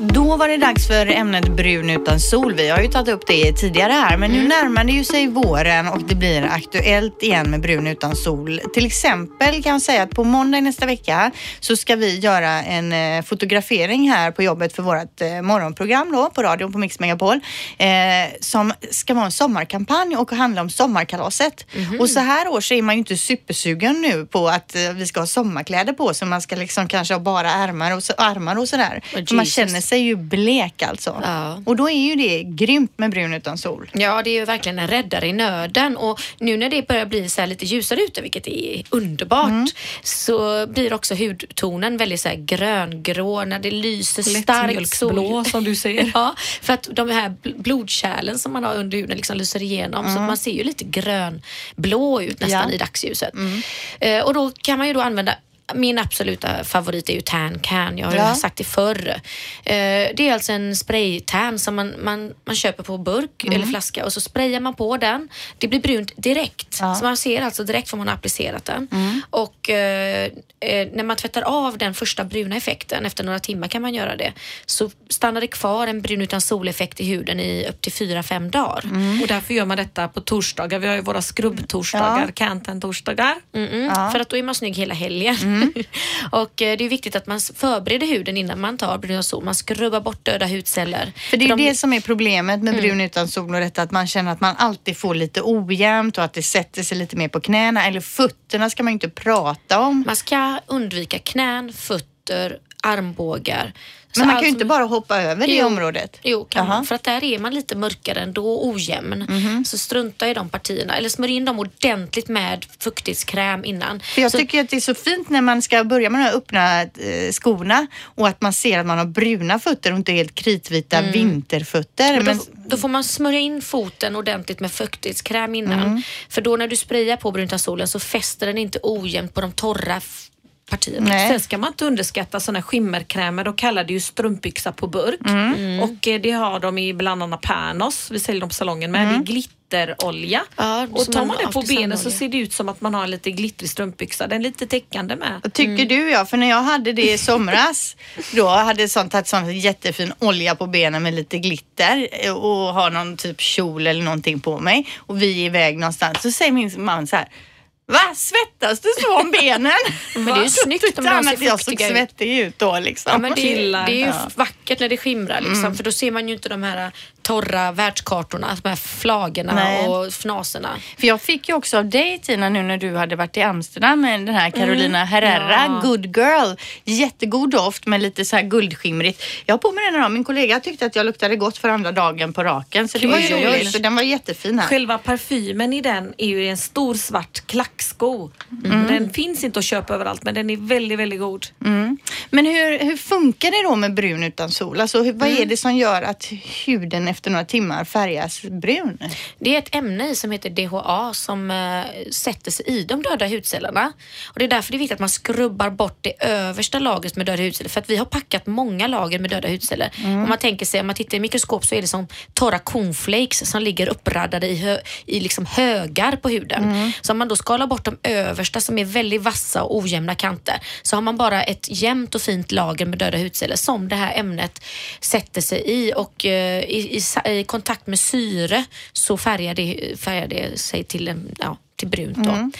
Då var det dags för ämnet brun utan sol. Vi har ju tagit upp det tidigare här, men nu närmar det ju sig våren och det blir aktuellt igen med brun utan sol. Till exempel kan jag säga att på måndag nästa vecka så ska vi göra en eh, fotografering här på jobbet för vårt eh, morgonprogram då på radion på Mix Megapol eh, som ska vara en sommarkampanj och handla om sommarkalaset. Och så här år så är man ju inte supersugen nu på att eh, vi ska ha sommarkläder på så man ska liksom kanske ha bara ärmar och, så, armar och sådär. För man Jesus. Känner sig ju blek alltså. Ja. Och då är ju det grymt med brun utan sol. Ja, det är ju verkligen en räddare i nöden och nu när det börjar bli så här lite ljusare ute, vilket är underbart, Mm. så blir också hudtonen väldigt så här gröngrå när det lyser starkt sol. som du säger. Ja, för att de här bl- blodkärlen som man har under huden liksom lyser igenom så man ser ju lite grönblå ut nästan Mm. Ja. i dagsljuset. Eh, och då kan man ju då använda min absoluta favorit är ju Tan Can. Jag har Ja. sagt det förr. Eh, det är alltså en spraytan som man, man, man köper på burk eller flaska och så sprayar man på den. Det blir brunt direkt. Ja. Så man ser alltså direkt vad man har applicerat den. Och eh, eh, när man tvättar av den första bruna effekten, efter några timmar kan man göra det, så stannar det kvar en brun utan soleffekt i huden i upp till 4-5 dagar. Och därför gör man detta på torsdagar. Vi har ju våra skrubbtorsdagar, Ja. Cantan-torsdagar. Mm-mm. Ja. För att då är man snygg hela helgen. och eh, det är viktigt att man förbereder huden innan man tar brun sol. Man skrubbar bort döda hudceller. För det är ju de- det som är problemet med brun utan sol och detta att man känner att man alltid får lite ojämnt och att det sätter sig lite mer på knäna eller fötterna ska man ju inte prata om. Man ska undvika knän, fötter, armbågar. Men man kan ju inte bara hoppa över det Jo. området. Jo, kan man. För att där är man lite mörkare ändå, ojämn. Så strunta i de partierna. Eller smörj in dem ordentligt med fuktighetskräm innan. För jag så, tycker att det är så fint när man ska börja med de här öppna eh, skorna och att man ser att man har bruna fötter och inte helt kritvita vinterfötter. och då, Men, då får man smörja in foten ordentligt med fuktighetskräm innan. Mm. För då när du sprayar på bruna solen så fäster den inte ojämnt på de torra partierna. Nej. Sen ska man inte underskatta såna skimmerkrämer. De kallar det ju strumpbyxa på burk. Mm. Och eh, det har de i bland annat Panos. Vi säljer dem på salongen med. Det är glitterolja. Ja, och tar man det på benen så ser det ut som att man har en lite glittrig strumpbyxa. Den är lite täckande med. tycker du ja? För när jag hade det i somras, då hade jag sånt, tagit sån jättefin olja på benen med lite glitter eh, och har någon typ kjol eller någonting på mig och vi är iväg någonstans. Så säger min man så här Va? Svettas du så om benen? Men det är ju snyggt om de ser jag såg svettig ut då liksom. Ja, men det, Killar. det är ju Ja. Mm. vackert när det skimrar liksom, för då ser man ju inte de här torra världskartorna, de här flagorna Nej. och fnaserna. För jag fick ju också av dig Tina nu när du hade varit i Amsterdam med den här Carolina Herrera, Ja. Good Girl. Jättegod doft med lite så här guldskimrigt. Jag har på mig den idag. Min kollega tyckte att jag luktade gott för andra dagen på raken så det var ju roligt. Så den var jättefin här. Själva parfymen i den är ju en stor svart klacksko. Mm. Den finns inte att köpa överallt men den är väldigt, väldigt god. Men hur, hur funkar det då med brun utan sol? Alltså vad Mm. är det som gör att huden sen efter några timmar färgas brun? Det är ett ämne som heter DHA som eh, sätter sig i de döda hudcellerna. Och det är därför det är viktigt att man skrubbar bort det översta lagret med döda hudceller. För att vi har packat många lager med döda hudceller. Om man tänker sig, om man tittar i mikroskop så är det som torra cornflakes som ligger uppradade i, hö, i liksom högar på huden. Så om man då skalar bort de översta som är väldigt vassa och ojämna kanter så har man bara ett jämnt och fint lager med döda hudceller som det här ämnet sätter sig i och eh, i, i, i kontakt med syre så färgar det, färgar det sig till en ja, till brunt då.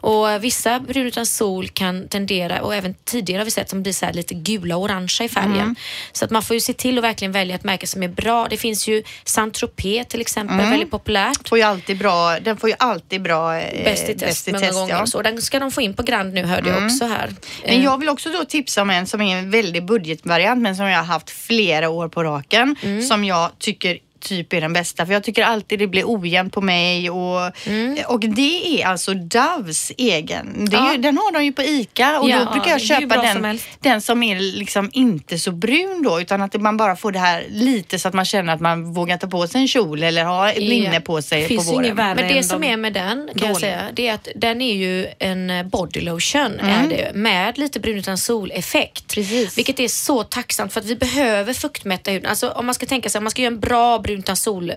Och eh, vissa brun utan sol kan tendera, och även tidigare har vi sett som blir så här lite gula och orangea i färgen. Så att man får ju se till att verkligen välja ett märke som är bra. Det finns ju Saint-Tropez till exempel, väldigt populärt. Får ju alltid bra, den får ju alltid bra eh, Bäst i test många gånger. ja. Så den ska de få in på Grand nu hörde jag också här. Men Eh, jag vill också då tipsa om en som är en väldigt budgetvariant men som jag har haft flera år på raken. Mm. Som jag tycker typ är den bästa. För jag tycker alltid det blir ojämnt på mig och, Mm. och det är alltså Doves egen. Det är Ja. ju, den har de ju på ICA och Ja, då brukar jag köpa bra som den, den som är liksom inte så brun då utan att man bara får det här lite så att man känner att man vågar ta på sig en kjol eller ha ett Ja. linne på sig Finns på våren. Men det som de är med den kan jag dåliga. säga, det är att den är ju en eh, body lotion Mm. är det, med lite brun utan sol-effekt. Precis. Vilket är så tacksamt för att vi behöver fuktmätta huden. Alltså om man ska tänka sig, om man ska göra en bra brun utan sol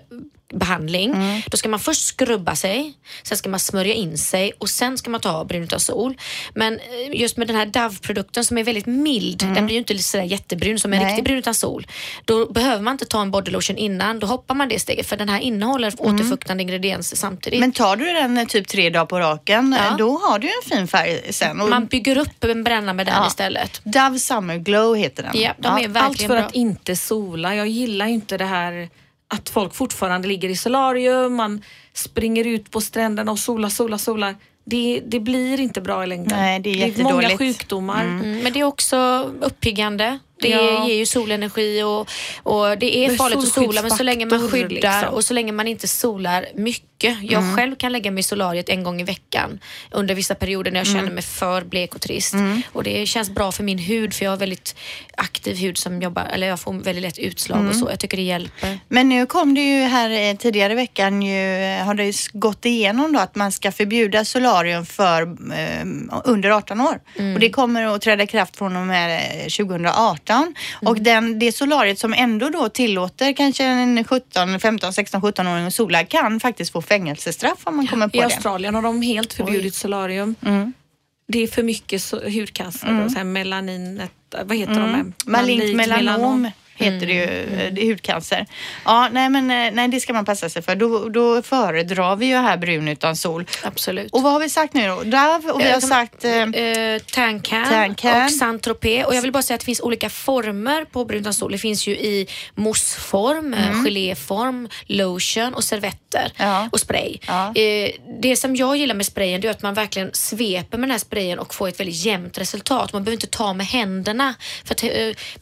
behandling. Mm. Då ska man först skrubba sig, sen ska man smörja in sig och sen ska man ta brun utan sol. Men eh, just med den här Dove-produkten som är väldigt mild, den blir ju inte sådär jättebrun som en Mm. Nej. riktig brun utan sol. Då behöver man inte ta en body lotion innan, då hoppar man det steget för den här innehåller återfuktande ingredienser samtidigt. Mm. Men tar du den eh, typ tre dagar på raken, Ja. eh, då har du en fin färg sen. Och man bygger upp en bränna med den Ja. istället. Dove Summer Glow heter den. Ja, de är verkligen Allt för bra. att inte sola. Jag gillar inte det här att folk fortfarande ligger i solarium, man springer ut på stränderna och solar, solar, solar. Det, det blir inte bra i längden. Nej, det är många jättedåligt. sjukdomar. Mm, men det är också uppiggande. Det ja. ger ju solenergi och, och det är men farligt att sola men så länge man skyddar liksom. och så länge man inte solar mycket. Jag mm. själv kan lägga mig i solariet en gång i veckan under vissa perioder när jag mm. känner mig för blek och trist. Mm. Och det känns bra för min hud för jag har väldigt aktiv hud som jobbar, eller jag får väldigt lätt utslag och mm. så. Jag tycker det hjälper. Men nu kom det ju här eh, tidigare i veckan ju, eh, har det ju gått igenom då att man ska förbjuda solarium för eh, under 18 år. Mm. Och det kommer att träda i kraft från och med eh, 2018 2016 och mm. den, det solariet som ändå då tillåter kanske en 17, 15, 16, 17-åring att sola kan faktiskt få fängelsestraff om man kommer på I det. I Australien har de helt förbjudit Oj. solarium. Mm. Det är för mycket hudcancer, mm. melanin, vad heter mm. de? Malignt melanom. melanom heter det ju, Mm. det är hudcancer. Ja, nej men eh, nej, det ska man passa sig för. Då, då föredrar vi ju här brun utan sol. Absolut. Och vad har vi sagt nu då? Dove och vi har Jag kan- sagt... Eh, Eh, Tancan Tancan. och Saint-Tropez. Och jag vill bara säga att det finns olika former på brun utan sol. Det finns ju i mousseform, mm. geléform, lotion och servetter Ja. och spray. Ja. Eh, det som jag gillar med sprayen det är att man verkligen sveper med den här sprayen och får ett väldigt jämnt resultat. Man behöver inte ta med händerna. För att, eh,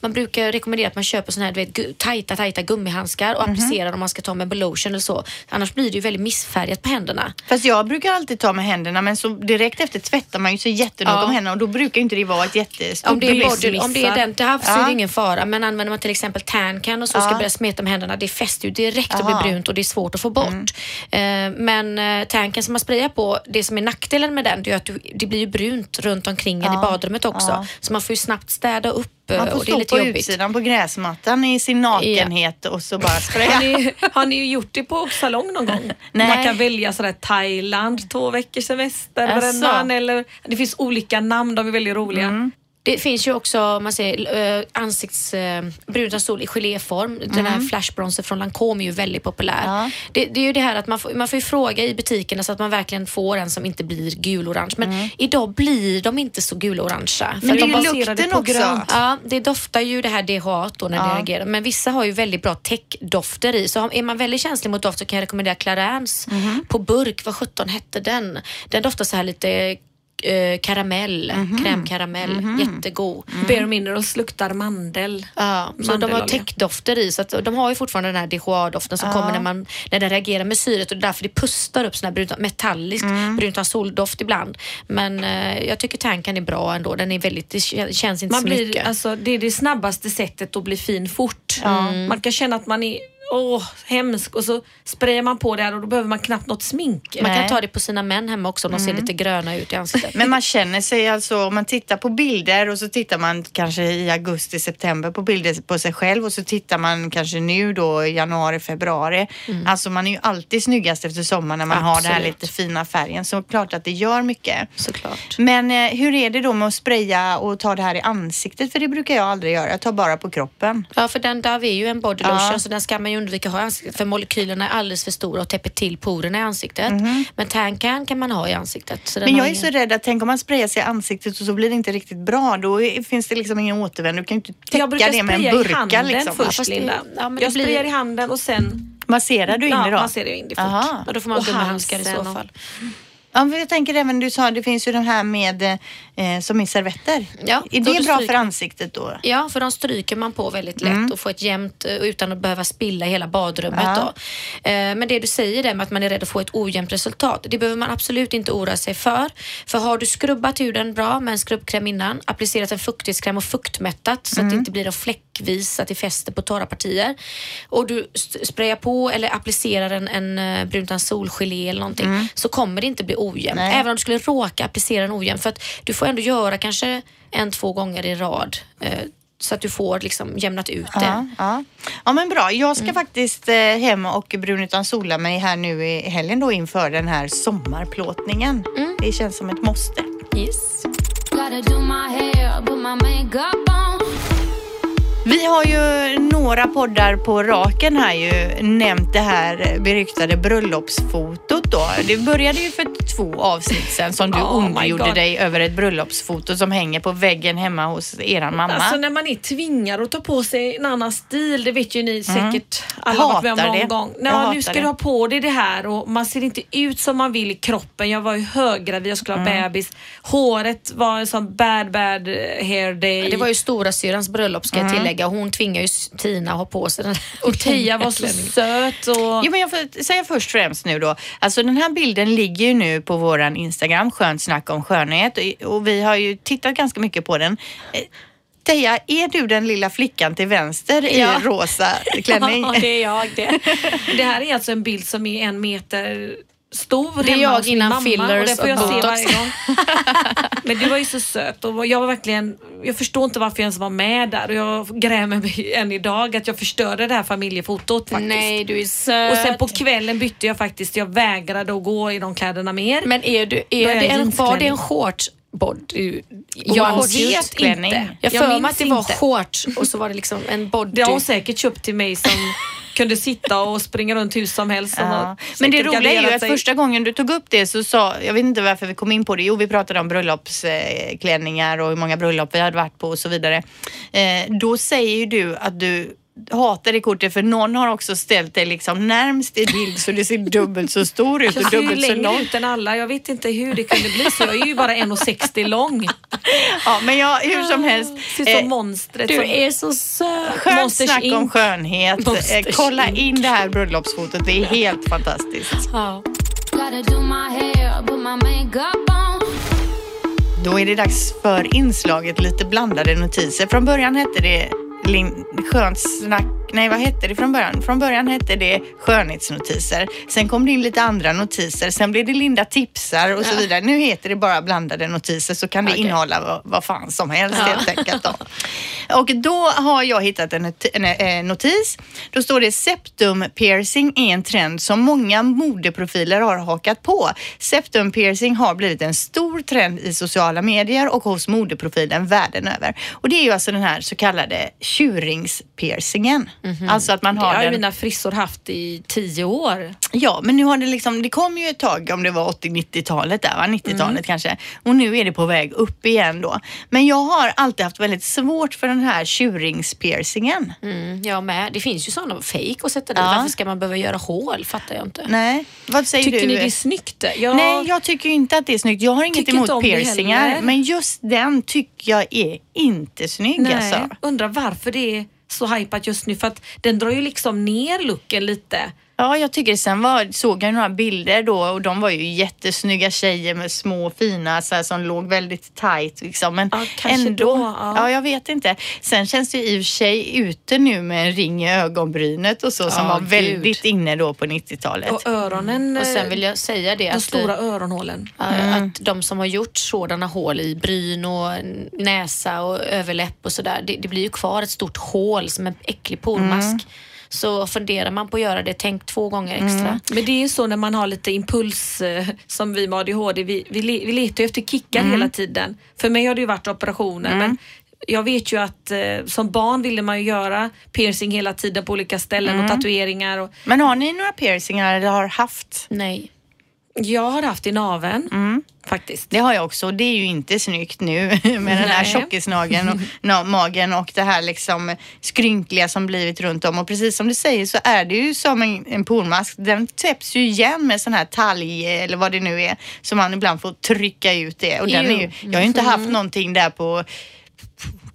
man brukar rekommendera att man köper såna här du vet, tajta, tajta gummihandskar och applicerar om man ska ta med lotion eller så. Annars blir det ju väldigt missfärgat på händerna. Fast jag brukar alltid ta med händerna men så direkt efter tvättar man ju sig jättenoga Ja. om händerna och då brukar inte det vara ett jättestort Om det, är body, om det är den till havs så är Ja. det ingen fara. Men använder man till exempel tancan och så ska Ja. börja smeta med händerna, det fäster ju direkt och Aha. Mm. blir brunt och det är svårt att få bort. Eh, men eh, tancan som man sprayar på, det som är nackdelen med den, det är att du, det blir ju brunt runt omkring en i badrummet också. Ja. Så man får ju snabbt städa upp Man får det är stå på jobbigt. utsidan på gräsmattan i sin nakenhet och så bara Har spraya. ni, har ni gjort det på salong någon gång? Nej. Man kan välja sådär Thailand, två veckors semester Asså. varannan eller det finns olika namn, de är väldigt roliga. Mm. Det finns ju också, man säger uh, ansikts uh, brun utan sol i geléform. Den här flashbronzer från Lancome är ju väldigt populär. Mm. Ja. Det, det är ju det här att man får, man får ju fråga i butikerna så att man verkligen får en som inte blir gulorange. Men idag blir de inte så gulorangea. Mm. Men det är de ju lukten på också. grönt. Ja, det doftar ju det här DHA då när det reagerar. Men vissa har ju väldigt bra täckdofter i. Så är man väldigt känslig mot doft så kan jag rekommendera Clarins Mhm. på burk. Vad sjutton hette den? Den doftar så här lite eh, karamell, Mhm. krämkaramell. Jättegod. Bare Minerals luktar mandel. Ja, så de har täckdofter i så att de har ju fortfarande den här DHA-doften som kommer när, man, när den reagerar med syret och det är därför det pustar upp sån här brunt, metallisk Mm. brunt soldoft ibland. Men eh, jag tycker tanken är bra ändå. Den är väldigt, det kän- känns inte Man så blir, mycket. alltså, det är det snabbaste sättet att bli fin fort. Man kan känna att man är åh, hemsk. Och så sprayar man på det här och då behöver man knappt något smink. Man Nej. kan ta det på sina män hemma också om de ser lite gröna ut i ansiktet. Men man känner sig alltså, om man tittar på bilder och så tittar man kanske i augusti, september på bilder på sig själv och så tittar man kanske nu då i januari, februari. Alltså man är ju alltid snyggast efter sommaren när man har den här Absolut. lite fina färgen. Så klart att det gör mycket. Såklart. Men eh, hur är det då med att spraya och ta det här i ansiktet? För det brukar jag aldrig göra. Jag tar bara på kroppen. Ja, för den Dove är ju en body lotion Ja. så den ska man ju undvika att ha i ansiktet för molekylerna är alldeles för stora och täpper till porerna i ansiktet. Men Tancan kan man ha i ansiktet. Men jag är ingen- så rädd att tänk om man sprayar sig i ansiktet och så blir det inte riktigt bra. Då finns det liksom ingen återvändo. Du kan ju inte täcka jag brukar det med en burka handen liksom. först fast det- ja, jag blir- sprayar i handen och sen Masserar du in ja, det då? masserar jag in det fort. Aha. Och då får man Och gummihandskar i så halsen och- fall. Ja, men jag tänker även, du sa det finns ju den här med eh, som är servetter. Ja, är det bra för ansiktet då? Ja, för de stryker man på väldigt lätt och får ett jämnt eh, utan att behöva spilla i hela badrummet. Ja. Eh, Men det du säger där med att man är rädd att få ett ojämnt resultat, det behöver man absolut inte oroa sig för. För har du skrubbat huden bra med en skrubbkräm innan, applicerat en fuktighetskräm och fuktmättat så att det inte blir då fläckvis, att det fäster på torra partier och du sprayar på eller applicerar en, en eh, bruntan solgelé eller någonting så kommer det inte bli ojämnt. Även om du skulle råka applicera den ojämnt för att du får ändå göra kanske en, två gånger i rad eh, så att du får liksom jämnat ut det. Ja, ja. ja men bra. Jag ska faktiskt eh, hem och brunutan sola mig här nu i helgen då inför den här sommarplåtningen. Det känns som ett måste. Yes. Vi har ju några poddar på raken här ju nämnt det här beryktade bröllopsfotot då. Det började ju för två avsnitt sedan som du Oh ondgjorde dig över ett bröllopsfoto som hänger på väggen hemma hos eran mamma. Alltså när man är tvingad att ta på sig en annan stil, det vet ju ni säkert alla har varit med om Mm. Hatar någon det. gång. Hatar nu ska det. du ha på dig det här och man ser inte ut som man vill i kroppen. Jag var ju höggravid, jag skulle ha Mm. bebis. Håret var en sån bad bad hair day. Det var ju stora syrans bröllop ska jag tillägga. Hon tvingar ju Tina att ha på sig den här och Tia var så söt och... Jo, men jag får säga först främst nu då. Alltså den här bilden ligger ju nu på våran Instagram, skönt snack om skönhet. Och- Och vi har ju tittat ganska mycket på den. Eh, Teija, är du den lilla flickan till vänster Ja. i rosa klänning? Ja, det är jag det. Det här är alltså en bild som är en meter stor Det är jag hos min innan mamma fillers och det får jag se varje gång. Men du var ju så söt och jag var verkligen, jag förstår inte varför jag ens var med där och jag grämer mig än idag att jag förstörde det här familjefotot faktiskt. Nej, du är söt. Och sen på kvällen bytte jag faktiskt, jag vägrade att gå i de kläderna mer. Men är du, är det en, var det en shorts body? Jag vet klänning. inte. Jag Jag för mig att det var inte. shorts och så var det liksom en body. Det har hon säkert köpt till mig som kunde sitta och springa runt hur som helst. Ja. Men det roliga är ju att sig. första gången du tog upp det så sa, jag vet inte varför vi kom in på det, jo vi pratade om bröllopsklänningar och hur många bröllop vi hade varit på och så vidare. Eh, då säger ju du att du hatar det kortet för någon har också ställt dig liksom närmst i bild så det ser dubbelt så stor ut och ju dubbelt så lång. ut än alla. Jag vet inte hur det kunde bli så. Jag är ju bara 1,60 lång. Ja, men jag, hur som helst. Ser ut som eh, monstret. Du som... är så söt. Skönt Monsters snack om Inc. skönhet. Monsters Eh, Kolla in det här bröllopsfotot. Det är helt fantastiskt. Ja. Då är det dags för inslaget lite blandade notiser. Från början hette det lin- skönt snack. Nej, vad hette det från början? Från början hette det skönhetsnotiser. Sen kom det in lite andra notiser. Sen blev det Linda tipsar och så vidare. Nu heter det bara blandade notiser så kan det Okej. innehålla vad, vad fan som helst helt enkelt. Då. Och då har jag hittat en, en, eh, notis. Då står det septum piercing är en trend som många modeprofiler har hakat på. Septum piercing har blivit en stor trend i sociala medier och hos modeprofilen världen över. Och det är ju alltså den här så kallade tjuringspiercingen. Alltså att man Det har har ju den... mina frissor haft i tio år. Ja, men nu har det liksom, det kom ju ett tag om det var 80-90-talet där, va? 90-talet Mm. kanske. Och nu är det på väg upp igen då. Men jag har alltid haft väldigt svårt för den här tjuringspiercingen. Mm, jag med. Det finns ju sådana fake att sätta dit. Ja. Varför ska man behöva göra hål? Fattar jag inte. Nej, vad säger Tycker du? ni det är snyggt? Jag... Nej, jag tycker inte att det är snyggt. Jag har inget Tycker emot det piercingar, men just den tycker jag är inte snygg Nej, alltså. undrar varför det är så hypat just nu. För att den drar ju liksom ner looken lite. Ja, jag tycker sen var, såg jag några bilder då och de var ju jättesnygga tjejer med små fina så här, som låg väldigt tight liksom. Men Ja, ändå, då, ja. ja. jag vet inte. Sen känns det ju i och för sig ute nu med en ring i ögonbrynet och så som Ja, var gud. väldigt inne då på 90-talet. Och öronen, Och sen eh, vill jag säga det de att, stora öronhålen. Ja, att de som har gjort sådana hål i bryn och näsa och överläpp och sådär, det, det blir ju kvar ett stort hål som en äcklig pormask. Så funderar man på att göra det, tänk två gånger extra. Men det är ju så när man har lite impuls eh, som vi med ADHD, vi, vi, vi letar ju efter kickar hela tiden. För mig har det ju varit operationer men jag vet ju att eh, som barn ville man ju göra piercing hela tiden på olika ställen och tatueringar. Och, Men har ni några piercingar eller har haft? Nej. Jag har haft i naveln faktiskt. Det har jag också och det är ju inte snyggt nu med den här tjockisnageln och na- magen och det här liksom skrynkliga som blivit runt om. Och precis som du säger så är det ju som en, en pormask. Den täpps ju igen med sån här talg eller vad det nu är så man ibland får trycka ut det. Och den är ju, jag har ju inte haft någonting där på,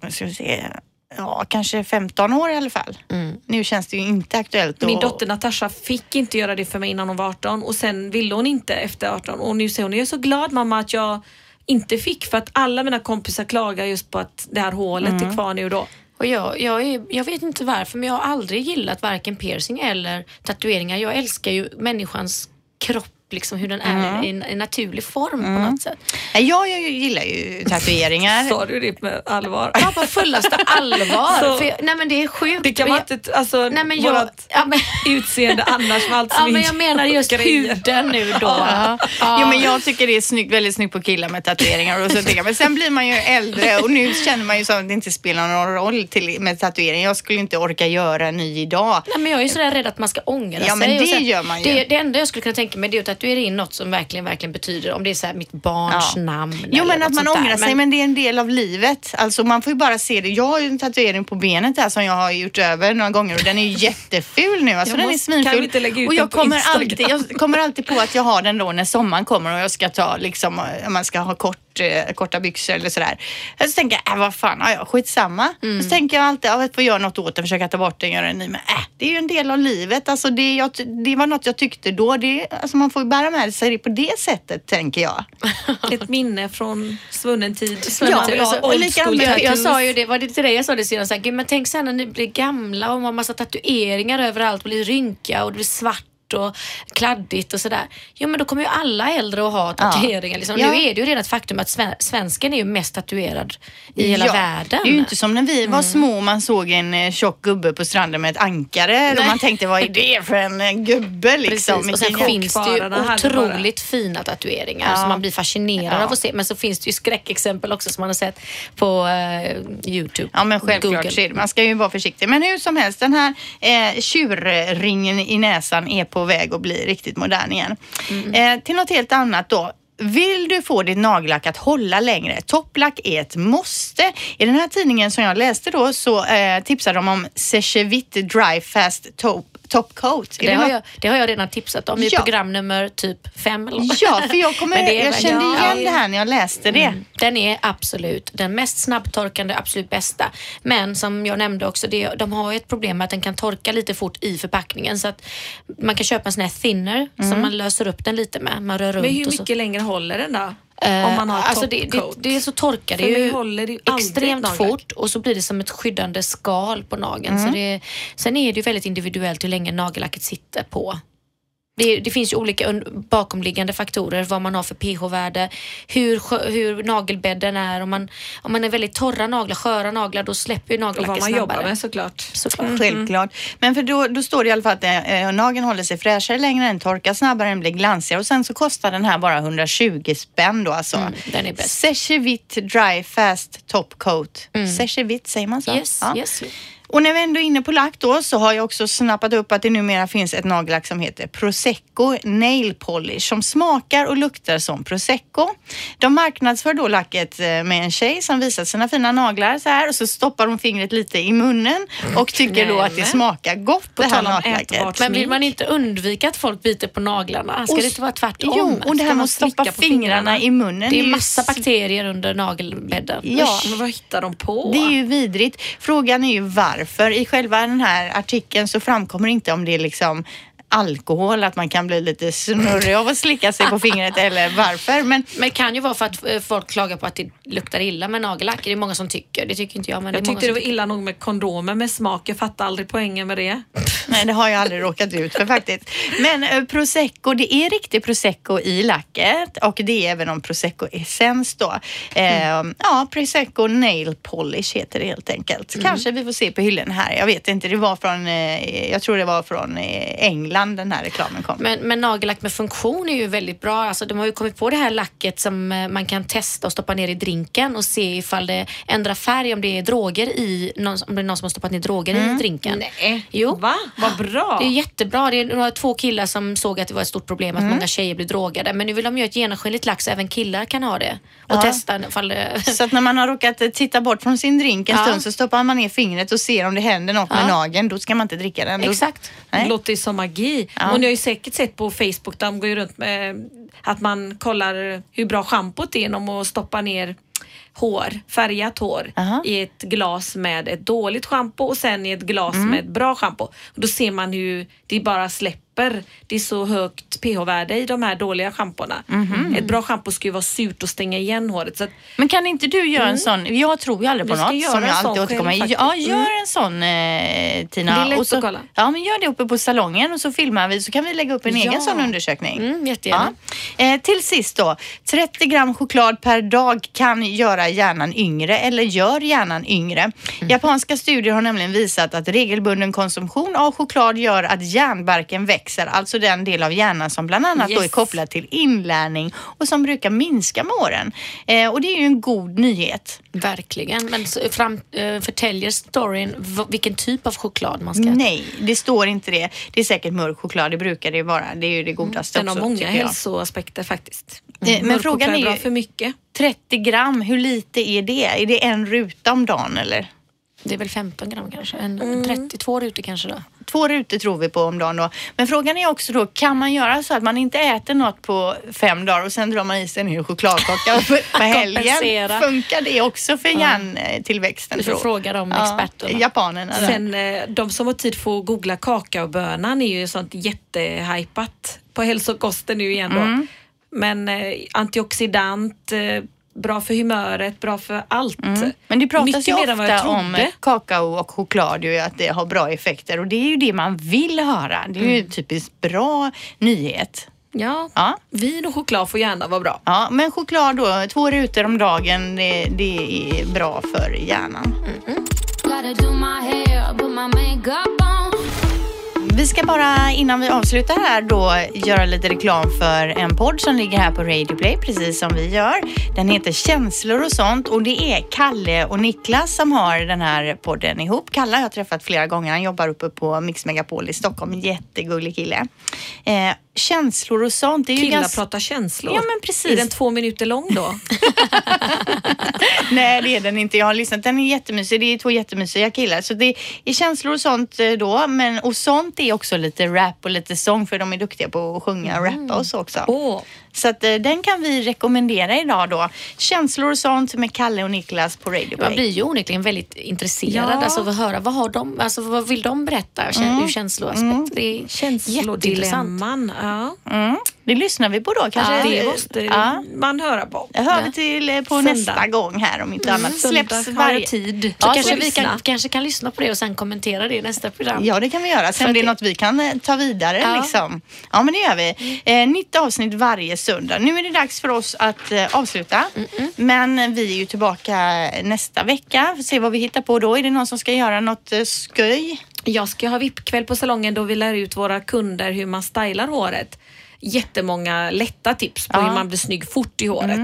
vad ska jag säga, ja kanske 15 år i alla fall. Nu känns det ju inte aktuellt. Min att- dotter Natasha fick inte göra det för mig innan hon var 18 och sen ville hon inte efter 18 och nu säger hon, jag är så glad mamma att jag inte fick för att alla mina kompisar klagar just på att det här hålet är kvar nu och då. Och jag, jag, är, jag vet inte varför, men jag har aldrig gillat varken piercing eller tatueringar. Jag älskar ju människans kropp, liksom hur den är i en, en naturlig form på något sätt. Jag, jag gillar ju tatueringar. Sa du det med allvar? Ja, på fullaste allvar. Så- jag, nej men det är sjukt. Det kan Men man jag- inte, alltså Nej, men jag- vårat ja, men- utseende annars med allt som Ja, men jag menar just grejer. huden nu då. Ja. Ja. Jo, men jag tycker det är snyggt, väldigt snyggt på killar med tatueringar och så tänker jag, men sen blir man ju äldre och nu känner man ju så att det inte spelar någon roll till, med tatuering. Jag skulle inte orka göra en ny idag. Nej, men jag är ju sådär rädd att man ska ångra Ja, sig. men och det sen- gör man ju. Det, det enda jag skulle kunna tänka mig det är att tatuera in något som verkligen, verkligen betyder, om det är så här mitt barns Ja. namn. Jo men att man ångrar där. sig men det är en del av livet. Alltså man får ju bara se det. Jag har ju en tatuering på benet där som jag har gjort över några gånger och den är ju jätteful nu. Alltså Jag den är måste- kan svinful. vi inte lägga ut och jag kommer, Instagram? alltid, jag kommer alltid på att jag har den då när sommaren kommer och jag ska ta liksom, om man ska ha kort, eh, korta byxor eller sådär. Så tänker jag, äh, vad fan, ja, ja, skitsamma. Mm. Så tänker jag alltid, ja, jag får göra något åt den, försöka ta bort den, göra en ny. Men äh, det är ju en del av livet. Alltså det, jag, det var något jag tyckte då. Det, alltså man får ju bära med sig det på det sättet, tänker jag. Ett minne från svunnen tid. Ja, Man vill ha alltså, och likadant jag, jag sa ju det, var det till dig jag sa det senast? så här, "Gud, Men tänk sen när ni blir gamla och har massa tatueringar överallt och blir rynka och det blir svart och kladdigt och sådär. Jo men då kommer ju alla äldre att ha tatueringar. Liksom. Ja. Nu är det ju redan ett faktum att sven svensken är ju mest tatuerad i hela Ja, världen. Det är ju inte som när vi var små och man såg en eh, tjock gubbe på stranden med ett ankare och Nej. man tänkte vad är det för en eh, gubbe liksom? Precis. Och sen finns det ju otroligt fina tatueringar Ja. som man blir fascinerad Ja. av att se. Men så finns det ju skräckexempel också som man har sett på eh, Youtube. Ja men självklart Google. Man ska ju vara försiktig. Men hur som helst, den här eh, tjurringen i näsan är på väg att bli riktigt modern igen. Eh, till något helt annat då. Vill du få ditt nagellack att hålla längre? Topplack är ett måste. I den här tidningen som jag läste då så eh, tipsade de om Sechevit Dry Fast Top, top Coat. Är Det har, jag, det har jag redan tipsat om i Ja. program nummer typ fem. Ja, för jag, kommer, det jag kände ja. igen det här när jag läste det. Mm. Den är absolut den mest snabbtorkande, absolut bästa. Men som jag nämnde också, det, de har ju ett problem med att den kan torka lite fort i förpackningen. Så att man kan köpa en sån här thinner som man löser upp den lite med. Man rör runt Men hur och så. mycket längre håller den då? Eh, Om man har alltså det, det, det är så torkar det ju det extremt fort och så blir det som ett skyddande skal på nageln. Mm. Så det, sen är det ju väldigt individuellt hur länge nagellacket sitter på. Det, det finns ju olika bakomliggande faktorer, vad man har för pH-värde, hur, hur nagelbädden är. Om man, om man är väldigt torra naglar, sköra naglar, då släpper ju Och nagellacket vad man snabbare. jobbar med såklart. Såklart. Självklart. Men för då, då står det i alla fall att eh, nageln håller sig fräschare längre, den torkar snabbare, den blir glansigare och sen så kostar den här bara 120 spänn då alltså. Mm, den är bäst. Sechevit Dry Fast Top Coat. Sechevit, säger man så? Yes, Ja. yes. Och när vi ändå är inne på lack då så har jag också snappat upp att det numera finns ett nagellack som heter Prosecco Nail Polish som smakar och luktar som Prosecco. De marknadsför då lacket eh, med en tjej som visar sina fina naglar så här och så stoppar hon fingret lite i munnen och tycker då att det smakar gott På det här nagellacket. Men vill man inte undvika att folk biter på naglarna? Ska Och det inte vara tvärtom? Jo, och det här med att stoppa fingrarna, i munnen. Det är massa bakterier under nagelbädden. Ja. Men vad hittar de på? Det är ju vidrigt. Frågan är ju varför. I själva den här artikeln så framkommer inte om det är liksom alkohol, att man kan bli lite snurrig av att slicka sig på fingret eller varför. Men Men det kan ju vara för att eh, folk klagar på att det luktar illa med nagellack. Det är många som tycker. Det tycker inte jag. Men Jag det är många tyckte det som var illa nog med kondomer med smak. Jag fattar aldrig poängen med det. Nej, det har jag aldrig råkat ut för faktiskt. Men eh, prosecco, det är riktig prosecco i lacket och det är även om prosecco essens då. Eh, Ja, prosecco nail polish heter det helt enkelt. Kanske vi får se på hyllan här. Jag vet inte, det var från, eh, jag tror det var från eh, England den här reklamen kom. Men, men nagellack med funktion är ju väldigt bra. Alltså, de har ju kommit på det här lacket som eh, man kan testa och stoppa ner i drinken och se ifall det ändrar färg, om det är droger i, om det är någon som har stoppat ner droger i drinken. Nej. Jo. Va? Vad bra. Det är jättebra. Det är några, två killar som såg att det var ett stort problem att många tjejer blir drogade. Men nu vill de göra ett genomskinligt lack så även killar kan ha det. Och Ja. testa ifall det... Så att när man har råkat eh, titta bort från sin drink en Ja. stund så stoppar man ner fingret och ser om det händer något med Ja. nageln. Då ska man inte dricka den. Då- Exakt. Nej. låter som magi. Ja. Och ni har ju säkert sett på Facebook, de går ju runt med att man kollar hur bra schampot är genom att stoppa ner hår, färgat hår Aha. i ett glas med ett dåligt schampo och sen i ett glas Mm. med ett bra schampo. Och Då ser man hur det bara släpper. Det är så högt pH-värde i de här dåliga schampona. Mhm. Ett bra schampo ska ju vara surt och stänga igen håret. Att, Men kan inte du göra en sån, jag tror ju aldrig på något som jag alltid återkommer själv. Ja, gör en sån eh, Tina. Det är lätt och så, att kolla. Ja, men gör det uppe på salongen och så filmar vi så kan vi lägga upp en Ja. egen sån undersökning. Mm, jättegärna. Ja. Eh, till sist då, 30 gram choklad per dag kan göra hjärnan yngre eller gör hjärnan yngre. Mm. Japanska studier har nämligen visat att regelbunden konsumtion av choklad gör att hjärnbarken växer, alltså den del av hjärnan som bland annat då är Yes. kopplad till inlärning och som brukar minska med åren. Eh, och det är ju en god nyhet. Verkligen. Men så, fram, eh, förtäljer storyn vilken typ av choklad man ska äta? Nej, det står inte det. Det är säkert mörk choklad, det brukar det vara. Det är ju det godaste den har också, många tycker jag. hälsoaspekter faktiskt. Eh, men Mörk frågan är ju- bra för mycket. 30 gram, hur lite är det? Är det en ruta om dagen eller? Det är väl 15 gram kanske? En, 32 rutor kanske då? Två rutor tror vi på om dagen då. Men frågan är också då, kan man göra så att man inte äter något på fem dagar och sen drar man i sig en hel chokladkaka på, helgen? Funkar det också för hjärntillväxten? Vi får fråga de experterna. Japanerna. där. Sen eh, de som har tid får googla kakaobönan är ju sånt jättehypat på hälsokosten nu igen då. Mm. Men eh, antioxidant, eh, bra för humöret, bra för allt. Mm. Men det pratas Mycket ju ofta om kakao och choklad ju att det har bra effekter och det är ju det man vill höra. Det är ju Mm. typiskt bra nyhet. Ja. Ja. Vin och choklad får gärna vara bra. Ja, men choklad då, två rutor om dagen, det, det är bra för hjärnan. Gotta do vi ska bara innan vi avslutar här då göra lite reklam för en podd som ligger här på Radio Play precis som vi gör. Den heter Känslor och sånt och det är Kalle och Niklas som har den här podden ihop. Kalle har jag träffat flera gånger. Han jobbar uppe på Mix Megapol i Stockholm. Jättegullig kille. Eh, känslor och sånt. Det är ju Killar ganska... pratar känslor. Ja, men precis. Är den två minuter lång då? Nej, det är den inte. Jag har lyssnat. Den är jättemysig. Det är två jättemysiga killar. Så det är känslor och sånt eh, då. Men, och sånt är också lite rap och lite sång för de är duktiga på att sjunga och rappa och så också. Åh, Så att, eh, den kan vi rekomendera idag då. Känslor och sånt med Kalle och Niklas på Radio Man Play. blir ju onekligen väldigt intresserad Ja. alltså, av att höra vad, har de, alltså, vad vill de berätta mm. ur känsloaspekt. Det är jätteintressant. känslodilemman. Ja. Mm. Det lyssnar vi på då kanske. Ja, Det måste Ja. man höra på. Det hör vi till eh, på Söndag. nästa gång här om inte annat. Söndag Släpps varje... tid. Så Ja, kanske vi kan, lyssna. kanske kan lyssna på det och sen kommentera det i nästa program. Ja, det kan vi göra. Sen För det är något vi kan eh, ta vidare Ja. liksom. Ja, men det gör vi. Eh, nytt avsnitt varje söndag. Nu är det dags för oss att eh, avsluta. Men vi är ju tillbaka nästa vecka. Får se vad vi hittar på då. Är det någon som ska göra något eh, sköj? Jag ska ha VIP-kväll på salongen då vi lär ut våra kunder hur man stylar håret. Jättemånga lätta tips på Ja. hur man blir snygg fort i håret.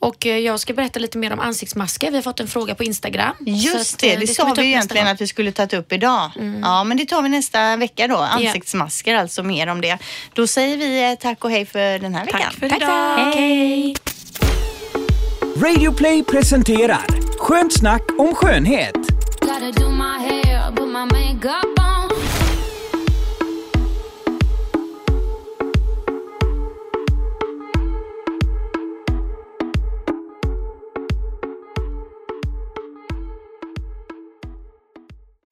Och eh, jag ska berätta lite mer om ansiktsmasker. Vi har fått en fråga på Instagram. Just att, det, eh, det, ska sa vi nästa egentligen gång. att vi skulle tagit upp idag. Ja, men det tar vi nästa vecka då. Ansiktsmasker, alltså mer om det. Då säger vi eh, tack och hej för den här veckan. Tack för Tack, idag. tack. Hej. Radio Play presenterar Skönt snack om skönhet.